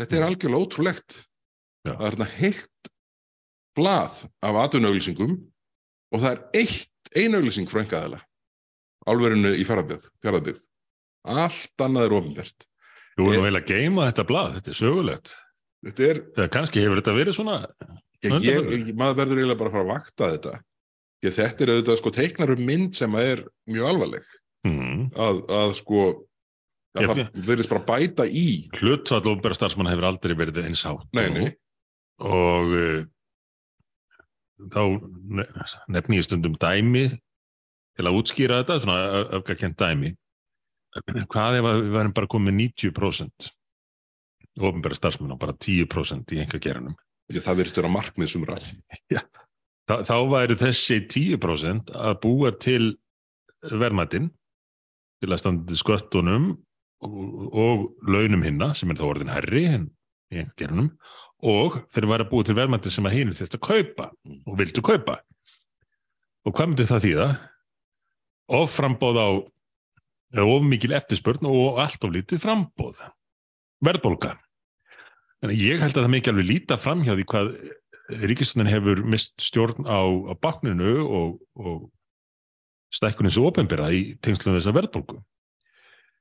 Þetta er algjörlega ótrúlegt. Já. Það er hérna heilt blað af atvinnauglýsingum og það er eitt, ein auglýsing frá engaðala. Álverinu í fjaraðbyggð. allt annað er ofinbært Þú erum vel að geima þetta blað, þetta er sögulegt. þetta er, Eða kannski hefur þetta verið svona, ég, ég, maður verður eiginlega bara að fara að vakta þetta Ég, þetta er auðvitað sko teiknar um mynd sem er mjög alvarleg hmm, að, að sko að Ég- það verðist bara bæta í hlutvall ofnbæra starfsmanna hefur aldrei verið eins hátt. nei, nei, Og uh, þá ne- nefni ég stundum dæmi til að útskýra þetta, svona öfgakent dæmi. Hvað ef við værum bara komið 90% ofnbæra starfsmanna og bara 10% í enga geranum? Það verðist vera markmið sumra þá væri þessi 10% að búa til verðmætin til að standa til sköttunum og, og launum hinna sem er þá orðin herri en í einhver gerunum og þeir væri að búa til verðmæti sem að hinn þetta kaupa og vildu kaupa og hvað myndi það þýða? Of frambóð á of mikil eftirspurn og allt of lítið frambóð verðbólga en ég held að það mikið alveg líta fram hjá því hvað ríkistöndin hefur mist stjórn á, á bakninu og, og stækkunins og ofinbera í tengslum þessa verðbólgu.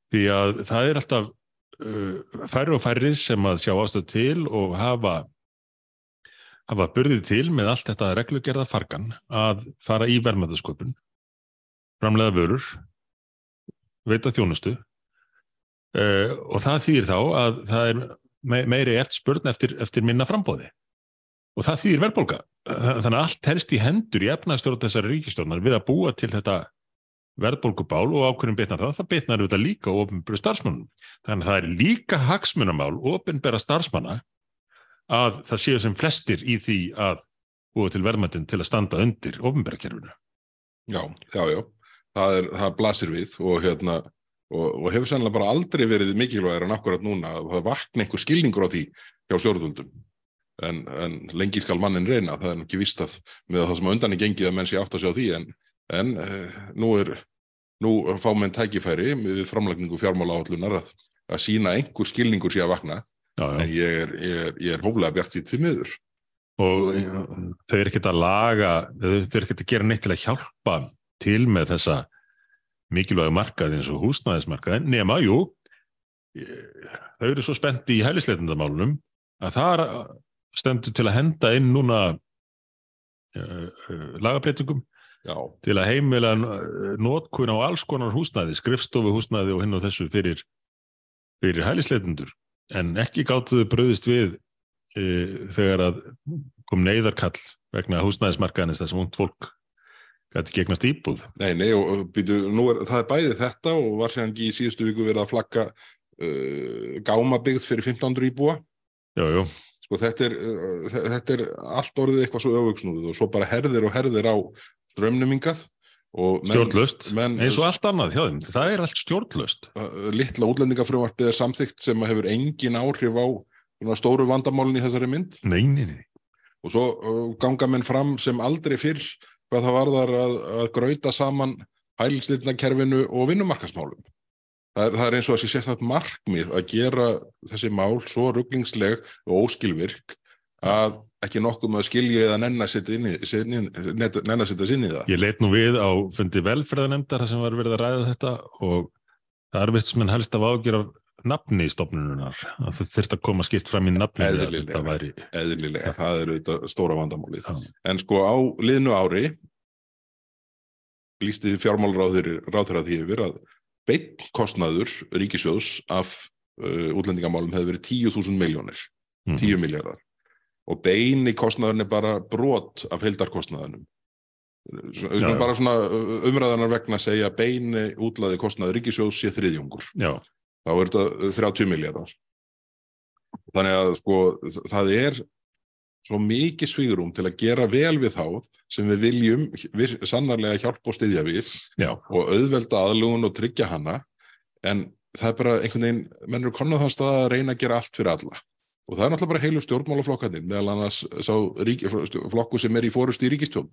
Því að það er alltaf uh, færri og færri sem að sjá ástöð til og hafa hafa burðið til með allt þetta reglugerða fargan að fara í verðmæðasköpun framlega vörur veita þjónustu uh, og það þýðir þá að það er me meiri eftirspurn eftir, eftir minna frambóði og það þýðir verðbólga. Þannig að allt helst í hendur í efnastjórn þessari ríkistjórnar við að búa til þetta verðbólgubál og ákveðin bitnar það, það bitnar auðvitað líka ofinbæra starfsmannum. Þannig að það er líka hagsmunamál ofinbæra starfsmanna að það séu sem flestir í því að búa til verðmættin til að standa undir ofinbæra kerfinu. Já, já, já, það, er, það blasir við og, hérna, og, og hefur sannlega bara aldrei verið mikilvægir en akkurat núna að það vakna einhver skilningur á því hjá stjórnvöldum. En, en lengi skal mannin reyna, það er ekki vist að með það sem á undan er gengið að menn sé átt að sjá því en, en eh, nú er nú fá menn tækifæri við framlagningu fjármála áallunar að, að sína einhver skilningur sé að vakna Já, já. en ég er, ég er, ég er hóflega bjart sýtt til miður. og þau eru ekkert að laga, þau eru ekkert að gera neitt til að hjálpa til með þessa mikilvægu markaði eins og húsnæðismarkaði, nema, jú, þau eru svo spennt í hælisleitendamálunum að það stendur til að henda inn núna uh, uh, lagabreitingum Já, til að heimila nótkun á alls konar húsnæði, skrifstofu húsnæði og hinn og þessu fyrir, fyrir hælisleitendur, en ekki gáttu þau bröðist við e, þegar að kom neyðarkall vegna húsnæðismarkaðinist þar sem ungt fólk gæti gegnast íbúð. nei, nei, og býtu, er, það er bæði þetta og var sér ekki í síðustu viku verið að flagga uh, gámabyggð fyrir 1500 íbúa. Já, já, Sko þetta er, uh, þe- þetta er allt orðið eitthvað svo öfugsnúðið og svo bara herðir og herðir á strömnumingað menn- eins og allt annað hjá þeim. Það er allt stjórnlaust. uh, litla útlendingafrumvarpið er samþygt sem hefur engin áhrif á svona stóru vandamálin í þessari mynd Nei, nei, nei. og svo uh, ganga menn fram sem aldrei fyrr hvað það varðar að, að grauta saman hælslitnakerfinu og vinnumarkasmálum. Það er, það er eins og þessi sérstætt markmið að gera þessi mál svo rugglingsleg og óskilvirk að ekki nokkuð með að skilja eða nenn að setja inn í- setja inn- net- nenn að setja sinni í það. Ég leit nú við á fundi velferðanemndar sem var verið að ræða þetta og það er vist sem en helst af ágjör af nafni í stofnununar. að Það þurft að koma skipt fram í nafni Eðlilega. væri. Eðlilega, það er auðvitað stóra vandamálið. Já. En sko á liðnu ári lísti fjármálráður ráður að því yfir að beinn kostnaður ríkisjóðs af uh, útlendingamálum hefði verið 10.000 miljónir, Mhm. 10 miljardar og beini kostnaðurinn er bara brot af heildarkostnaðunum. Já, bara svona uh, umræðanar vegna að segja beini útlaði kostnaður ríkisjóðs sé þriðjungur. Já, Þá er þetta uh, 30 miljardar. Þannig að sko það er svo mikið svígurum til að gera vel við þá sem við viljum vir, sannarlega hjálpa og styðja við já, og auðvelda aðlugun og tryggja hana. En það er bara einhvern veginn, menn eru konar þann stað að reyna að gera allt fyrir alla. Og það er náttúrulega bara heilu stjórnmálaflokkarnir meðal annars sá ríki, flokku sem er í fórust í ríkistjórn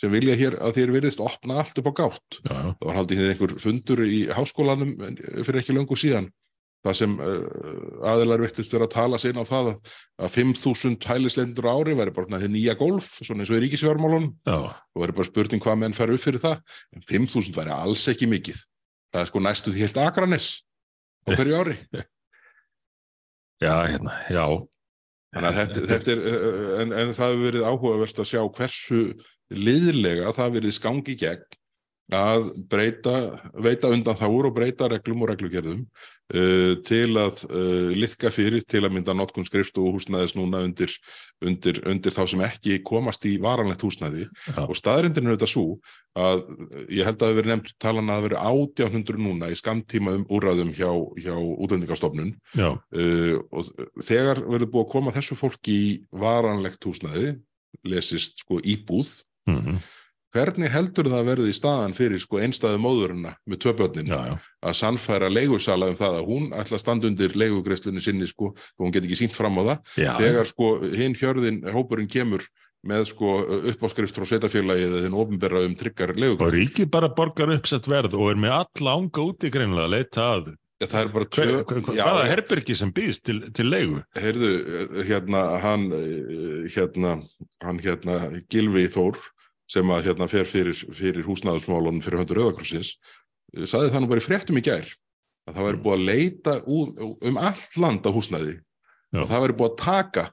sem vilja hér að þér virðist opna allt upp á gátt. Já, það var haldið hér einhver fundur í háskólanum fyrir ekki löngu síðan það sem uh, aðilar vittust vera að tala sín á það að, að 5.000 hælislendur ári væri bara þetta nýja golf, svona eins og í ríkisfjármálunum. Já. og væri bara spurning hvað menn fær upp fyrir það. En 5.000 væri alls ekki mikið. Það er sko næstu því heilt Akranes á hverju ári. Já, hérna, já. Þannig að þetta, þetta er, uh, en, en það hefur verið áhugavert að sjá hversu liðlega það verið skangi gegn að breyta, veita undan þáur og breyta reglum og reglugerðum uh, til að uh, liðka fyrir til að mynda notkun skrifst og húsnæðis núna undir, undir, undir þá sem ekki komast í varanlegt húsnæði. Já. og staðrindin er þetta svo að ég held að það hefur verið nefnt talan að það hefur verið 1800 núna í skamtíma um úrræðum hjá, hjá útlendingastofnun. Já, uh, og þegar verður búið að koma þessu fólki í varanlegt húsnæði lesist sko íbúð mm hvernig heldur það að verði í staðan fyrir sko einstæðu móðurina með já, að sannfæra leigusala um það að hún ætla að standa undir leigugreislunni sinni sko og hún get ekki sínt fram á það. Já, þegar sko hinn hjörðin hópurinn kemur með sko uppáskrift frá sveitafélagi eða þinn ofinberra um tryggar og leigugreislur ríki bara borgar uppsett verð og er með alla ánga úti greinilega að leita að það er bara tvö hvaða herbergi sem býðst til, til leigu? Heyrðu, hérna hann hérna, hann hérna Gilvi Þór sem að hérna fer fyrir, fyrir húsnæðusmálunum fyrir höndur Rauðakrossins saði það nú bara í fréttum í gær að það væri búið að leita um allt land á húsnæði Já. og það væri búið að taka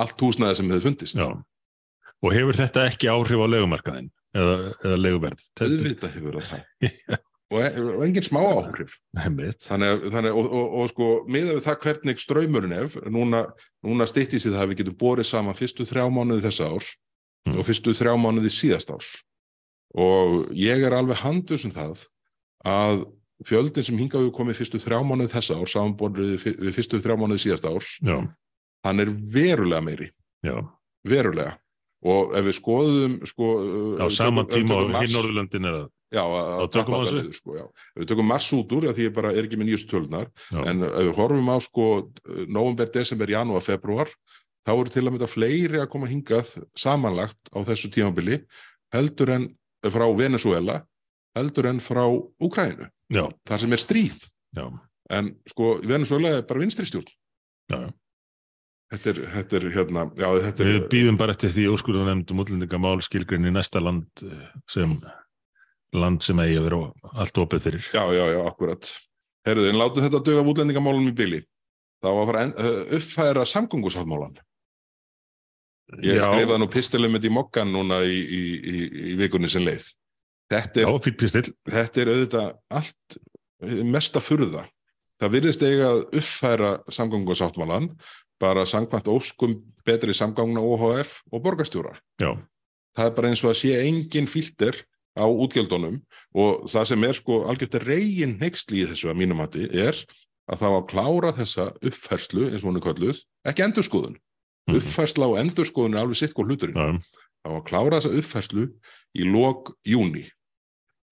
allt húsnæði sem hefði fundist. Já. og hefur þetta ekki áhrif á leigumarkaðin eða, eða leiguverð? Þetta, hefur það og, og engin smá áhrif. Þannig, þannig og, og, og sko miða við það hvernig ströymurinn ef núna, núna stýtti sér það að við getum borið saman fyrstu þrjá mánuði þessa árs Mm. og fyrstu þrjá mánuði síðast árs og ég er alveg handus um það að fjöldin sem hingað við komið fyrstu þrjá mánuði þessa árs samanborðið við fyrstu þrjá mánuði síðast árs já, hann er verulega meiri já, verulega og ef við skoðum sko, á sama tíma mars- hinn Norðurlöndin er að Já, að Þá að tökum trappa við þetta þessu. niður, sko, já. Við tökum mars út úr, já, því ég bara er ekki með nýjustu tölunar, en ef við horfum á sko november, desember, janúar, februar, þá eru til að mynda fleiri að koma hingað samanlagt á þessu tímabili heldur en frá Venezuela, heldur en frá Úkrænu, já, þar sem er stríð. já, En sko, Venezuela er bara vinstri stjórn. já. Þetta er, þetta er hérna, já, þetta Við er, býðum bara eftir því óskurðu nefndum útlendingamál skilgrinni í næsta land eh, sem land sem eigi að vera allt opið fyrir. já, já, já, akkurat. Herruðu, en látið þetta döga af útlendingamálum í bili. þá var að fara að uh, uppfæra samgöngusáttmálan. Ég Já. skrifaði nú pistilum með í mokkan núna í, í, í, í vikunni sem leið. Þetta Já, er, fýtt pistill. þetta er auðvitað allt mesta furða. Það virðist eiga að uppfæra samgöngusáttmálan bara samkvæmt óskum betri samgangna OHF og borgarstjóra. Já, Það er bara eins og að sé engin filter á útgjöldunum og það sem er sko algjört reygin neyksli í þessu að mínum mati er að það var að klára þessa uppfærslu eins og hún er kölluð, ekki endurskoðun. Mhm. Uppfærsla og endurskoðun er alveg sitt hvað hluturinn. já, Það var að klára þessa uppfærslu í lok júni.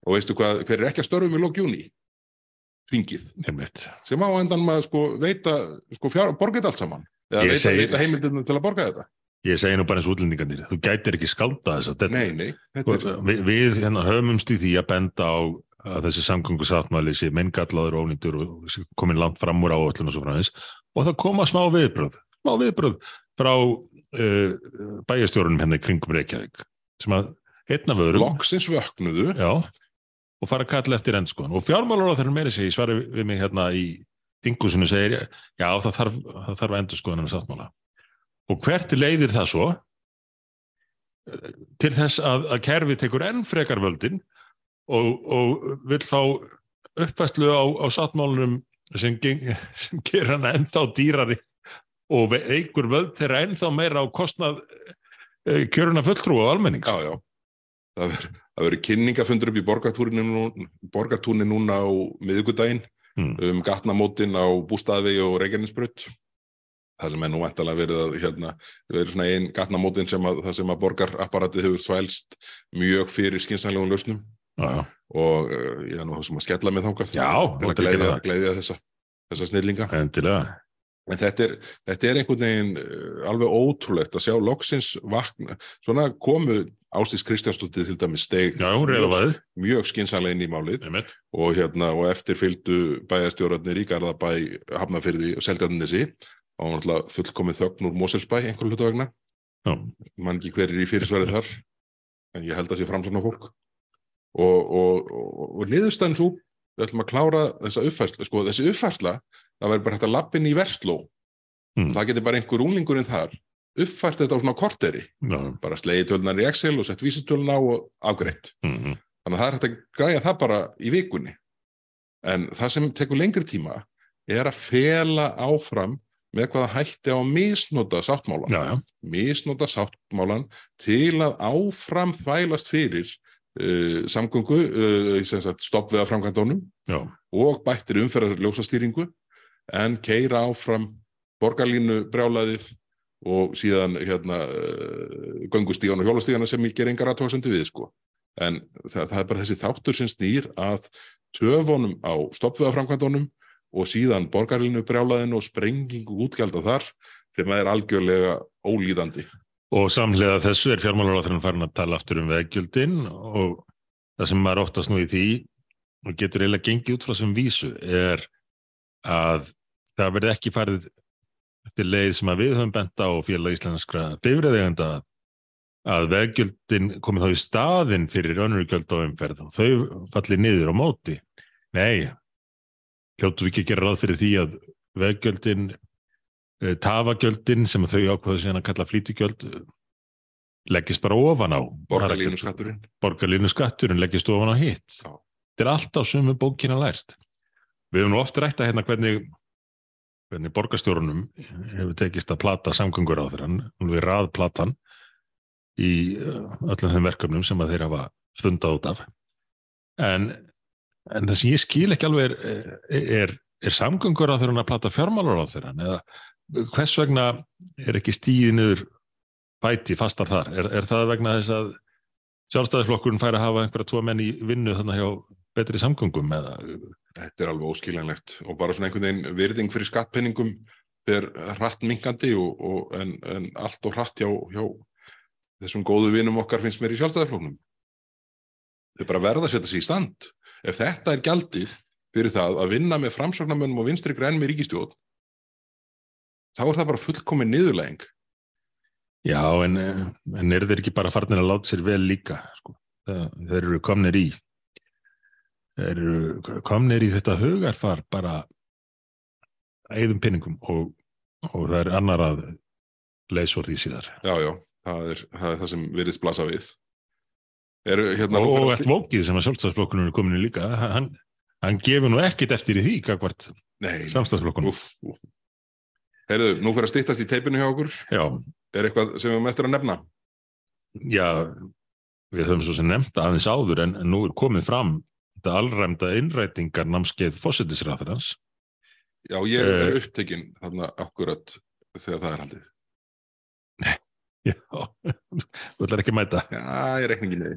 Og veistu hvað, hver er ekki að störfum í lok júni? Þingið. Sem á endan maður sko veita, sko þetta allt saman. Eða veita, segi- veita heimildinu til að borga þetta. Ég segi nú bara eins og útlendingarnir, þú gætir ekki skálda þess að Nei, nei. Þetta er, við, við hérna höfumst í því að benda á að þessi samgöngusáttmáli sé menngallaður og ónýttur og komin langt fram úr áöllun og svo framins og það koma smá viðbröð, smá viðbröð frá uh, bæjastjórunum hérna í kringum Reykjavík sem að einn af öðrum loksins vöknuðu. já, og fara að kalla eftir endskoðan og fjármálar á þeirra meiri segi svari við mig hérna í þingusinu segir já það þarf, það þarf að endurskoðan með sáttmála. Og hvert leiðir það svo? Eh, til þess að, að kerfi tekur enn frekar völdin og, og vill fá uppfæslu á, á sáttmálunum sem, sem ger hann ennþá dýrari og eigur völd þeirra ennþá meira á kostnað uh, kjöruna fulltrú á almennings Já, já. Það verður- kynningafundur upp í borgartúrinu nú- borgartúrni núna á miðvikudaginn Mm. um gatnamótin á Bústaðvegi og Reykjanesbrut. Það sem er nú vantalega verið að hérna, verið svona einn gatnamótin sem að, það sem að borgarapparatið hefur þvælst mjög fyrir skynsænlegum lausnum já, já. og uh, ég er nú þessum að skella mig Já, til að gleiðja þessa, þessa snillinga. endilega En þetta er, þetta er einhvern veginn uh, alveg ótrúlegt að sjá loksins vakna. Svona komu Ástís Kristjánsdóttir til dæmis steg Já, mjög skynsanlega inn í málið. Og, hérna, og eftir fylgdu bæjastjórarnir í Garðabæ, Hafnafyrði og Seldjarnissi og alltaf fullkomið þögn úr Moselsbæ einhver hlutu vegna, Já, mann ekki hver er í fyrirsverið þar en ég held að sé framsvona fólk og, og, og, niðurstæðan svo við ætlum að klára þessa uppfærslu, sko, þessi uppfærsla, það væri bara hægt að lappin í versló Mm. það getur bara einhver unglingurinn þar uppfært þetta á svona korteri, Já, bara slegið tölunar í Excel og sett vísitöluna á og afgreitt. mm, Þannig að það er hægt að græja það bara í vikunni. En það sem tekur lengri tíma er að fela áfram með hvaða hætti á að misnota sáttmálan. já, já, Misnota sáttmálan til að áfram þvælast fyrir uh, samgöngu, uh, stopp við að framkvæmdónum og bættir umferðarljósastýringu en keira áfram borgarlínu brjálaðið og síðan hérna uh, göngustíðan og hjólastíðana sem ég ger engar aðtóðsendi við sko. En það, það er bara þessi þáttur sem snýr að töfunum á stoppveðaframkvæmdunum og síðan borgarlínu brjálaðinu og sprengingu útgjalda þar sem er algjörlega ólíðandi. Og samhliða þessu er fjármálaráþurinn farin að tala aftur um veggjöldin og það sem maður óttast nú í því og getur eiginlega gengið út frá sem vísu er að það verði ekki farið eftir leið sem að við höfum bent á félag íslenskra bifræðegenda að veggjöldin komið þá í staðinn fyrir önnurgjöld á umferð og þau falli niður á móti. Nei, hljóttu við ekki að gera ráð fyrir því að veggjöldin eh, tafagjöldin sem þau ákveðu síðan að kalla flýtigjöld eh, leggist bara ofan á Borgarlínu skatturinn. borgarlínu skatturinn leggist ofan á hitt þetta er allt á sumu bókina lært við höfum nú oft rætt að hérna hvernig hvernig borgarstjórunum hefur tekist að plata samgöngur á þeirra hún við raðplatan í uh, öllum þeim verkefnum sem að þeir hafa stundað út af. En, en það sem ég skil ekki alveg er, er, er samgöngur á þeirra að plata fjármálar á þeirra eða hvers vegna er ekki stíðið niður bæti fastar þar? Er, er það vegna þess að sjálfstæðisflokkurinn fær að hafa einhverja tvo menn í vinnu þannig hjá betri samgöngum eða Þetta er alveg óskiljanlegt og bara svona einhvern veginn virðing fyrir skattpenningum fer hratt minkandi og, og en, en allt og hratt hjá, hjá þessum góðu vinum okkar finnst mér í sjálfstæðarflóknum. Þau bara verða að setja sig í stand. Ef þetta er gjaldið fyrir það að vinna með framsóknarmönnum og vinstri grænum í ríkistjóð, þá er það bara fullkomin niðurlæging. Já, en, en eru þeir ekki bara farnir að láta sér vel líka? Sko? Það- Þeir eru komnir í eru komnir í þetta hugarfar bara eigðum pinningum og, og það er annar að leys úr því síðar. Já, já, það er það, er það sem virðist blasa við. Eru, hérna, og og eftir vókið sem að sjálfstæðsflokkunum er komin í líka, hann, hann gefur nú ekkit eftir í því, kakvart úff. Heyrðu, nú fyrir að styttast í teipinu hjá okkur. Já, Er eitthvað sem við eftir að nefna? já, við höfum svo sem nefnt aðeins áður en, en nú er komið fram þetta allræmda innrætingar námskeið fósittisræðarans Já, ég er Eh. upptekinn þarna akkurat þegar það er haldið. Já, þú ætlar ekki að mæta. Já, ég rekna ekki því.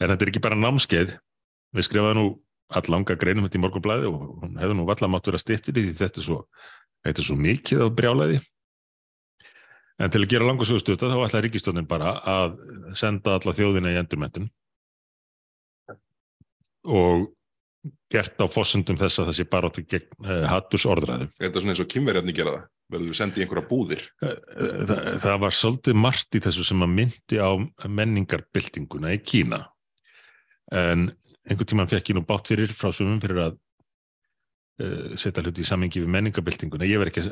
En þetta er ekki bara námskeið. Við skrifaði nú allanga greinum þetta í morgunblæði og hún hefði nú valla mátt vera stittir í því þetta er svo, þetta er svo mikið af brjálæði. En til að gera langa svo stutta þá ætlaði ríkistöndin bara að senda alla þjóðina í endurmentun og gert á fossundum þess að það sé bara átti gegn uh, hatturs orðræðu. Er þetta svona eins og kynverjarni gera það? Verður við sendið einhverja búðir? það, það var svolítið margt í þessu sem að myndi á menningarbyltinguna í Kína en einhvern tímann fekk ég nú bátt fyrir frá sumum fyrir að uh, setja hluti í samingi við menningarbyltinguna ég verð ekki,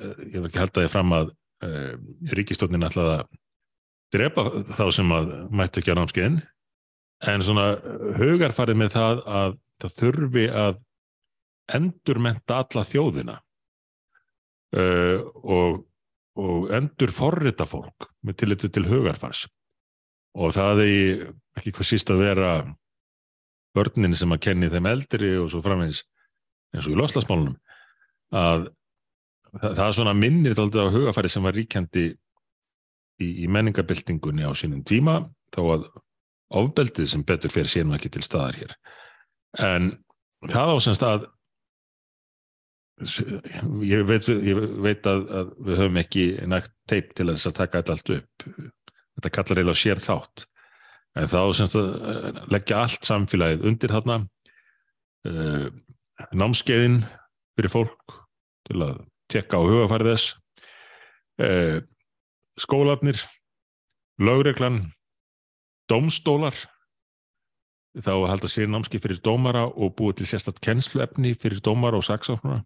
ekki halda því fram að uh, ríkistofnin ætlaði að drepa þá sem að mættu ekki á námskeiðin en svona hugarfarið með það að það þurfi að endurmenta alla þjóðina uh, og, og endur forrita fólk með tilliti til hugarfars. Og það er ekki hvað síst að vera börnin sem að kenni þeim eldri og svo framvegis eins og í loslasmálunum að það, það er svona minnir þáldið á hugafæri sem var ríkjandi í, í menningabildingunni á sínum tíma þó að ofbeldið sem betur fyrir nú ekki til staðar hér. En það á semst að ég veit, ég veit að, að við höfum ekki nægt teip til þess að taka þetta allt upp. Þetta kallar eiginlega sér þátt. En þá semst að eh, leggja allt samfélagið undir þarna uh, námskeiðin fyrir fólk til að tekka á hugafærið þess uh, skólarnir lögreglan dómstólar þá að halda sér námski fyrir dómara og búið til sérstatt kennsluefni fyrir dómara og saksóknara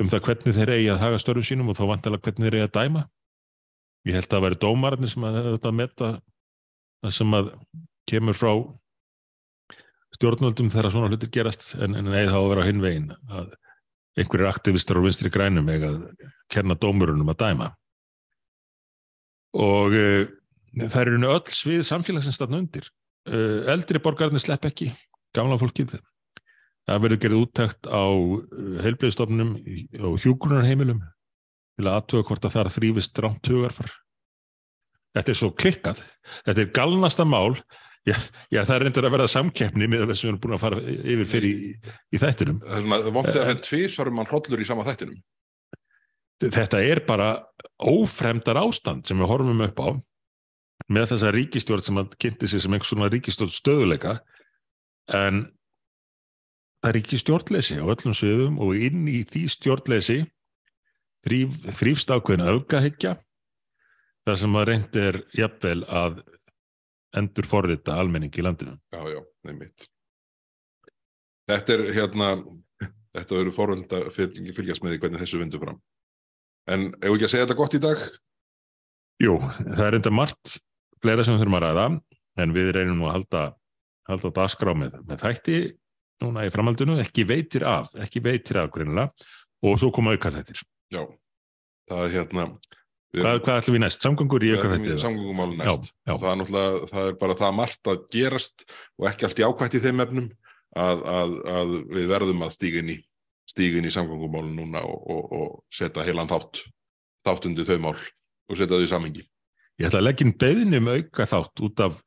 um það hvernig þeir eigi að haga störfum sínum og þá vantilega hvernig þeir eigi að dæma. Ég held að það væri dómararnir sem að þetta metta það sem að kemur frá stjórnvöldum þegar svona hlutir gerast en, en eða þá að vera hinn veginn að einhverjir aktivistar og vinstri grænum eiga að kerna dómurunum að dæma. Og uh, það eru öll svið samfélagsins þarna undir. Uh, eldri borgarnir slepp ekki, gamla fólkið. Það verður gerðið úttækt á heilblöðstofnum og hjúgrunarheimilum til að aðtöða hvort að það er þrývist rámt hugarfar. Þetta er svo klikkað. Þetta er galnasta mál. Já, já það er reyndur að verða samkeppni með þess að við erum búin að fara yfir fyrir í, í þættinum. Það er vomtið að henn tvísarum mann hrollur í sama þættinum. Þetta er bara ófremdar ástand sem við horfum upp á með þessa ríkistjórn sem að kynnti sig sem einhvers svona ríkistjórn stöðuleika en það er ekki stjórnleysi á öllum sviðum og inn í því stjórnleysi þrýf, þrýfst ákveðin aukahyggja þar sem að reynd er jafnvel að endur forrita almenning í landinu. Já, já, nefnitt. Þetta er hérna, þetta verður forrönda fylgjast með því hvernig þessu vindur fram. En ef ekki að segja þetta gott í dag? Jú, það er enda margt fleira sem við þurfum að ræða, en við reynum nú að halda, halda dagskrá með, með þætti núna í framhaldinu, ekki veitir af, ekki veitir af greinilega, og svo koma aukað þettir. Já, það er hérna... Hvað, hvað ætlum við næst? Samgöngur í aukað þettir? Samgöngumál næst. Já, já. Það er það er bara það margt að gerast og ekki allt jákvægt í þeim efnum að, að, að við verðum að stígin í, stígin í samgöngumálun núna og, og, og setja heilan þátt, þáttundi þau mál og setja þau í samengi. Ég ætla að leggja inn beðinni um auka þátt út af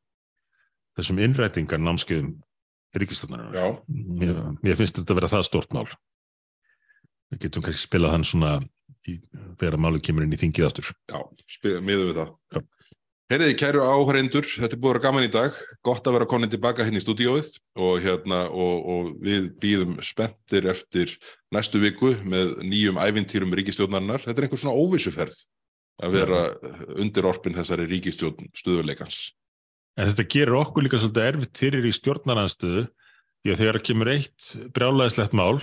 þessum innrætingar námskeiðum ríkistöndar. Já. Mér, mér finnst þetta að vera það stort mál. Við getum kannski spilað hann svona í, þegar málu kemur inn í þingið aftur. Já, miðum við það. Já. Herriði kæru áhrendur, þetta er búið að vera gaman í dag, gott að vera konin tilbaka hérna í stúdíóið og, hérna, og, og við býðum spenntir eftir næstu viku með nýjum ævintýrum ríkistjórnarinnar. Þetta er einhver svona óvissuferð að vera undir orpin þessari ríkistjórn stuðuleikans. En þetta gerir okkur líka svolítið erfitt fyrir í stjórnaranstöðu því að þegar kemur eitt brjálæðislegt mál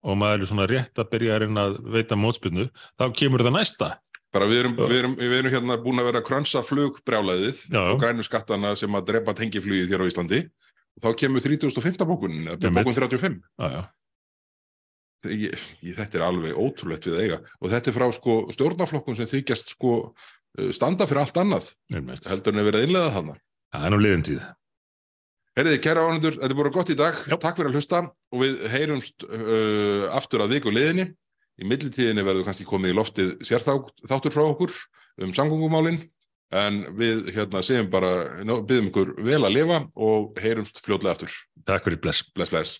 og maður er svona rétt að byrja að reyna að veita mótspilnu, þá kemur það næsta. Bara við erum, við erum, við erum hérna búin að vera að krönsa flugbrjálæðið Já. og grænu skattana sem að drepa tengiflugið hér á Íslandi og þá kemur 3005. bókunin, bókun 35. Já, já. Ég, ég, þetta er alveg ótrúlegt við eiga og þetta er frá sko stjórnaflokkun sem þykjast sko uh, standa fyrir allt annað Einmitt. heldur en að vera innlega þannig. Það er nú liðin tíð. Herriði, kæra ánundur, þetta er búin gott í dag, Já. takk fyrir að hlusta og við heyrumst uh, aftur að viku liðinni. Í millitíðinni verður kannski komið í loftið sérþáttur frá okkur um samgöngumálin en við hérna segjum bara, byggjum ykkur vel að lifa og heyrumst fljótlega aftur. Takk fyrir bless. Bless, bless.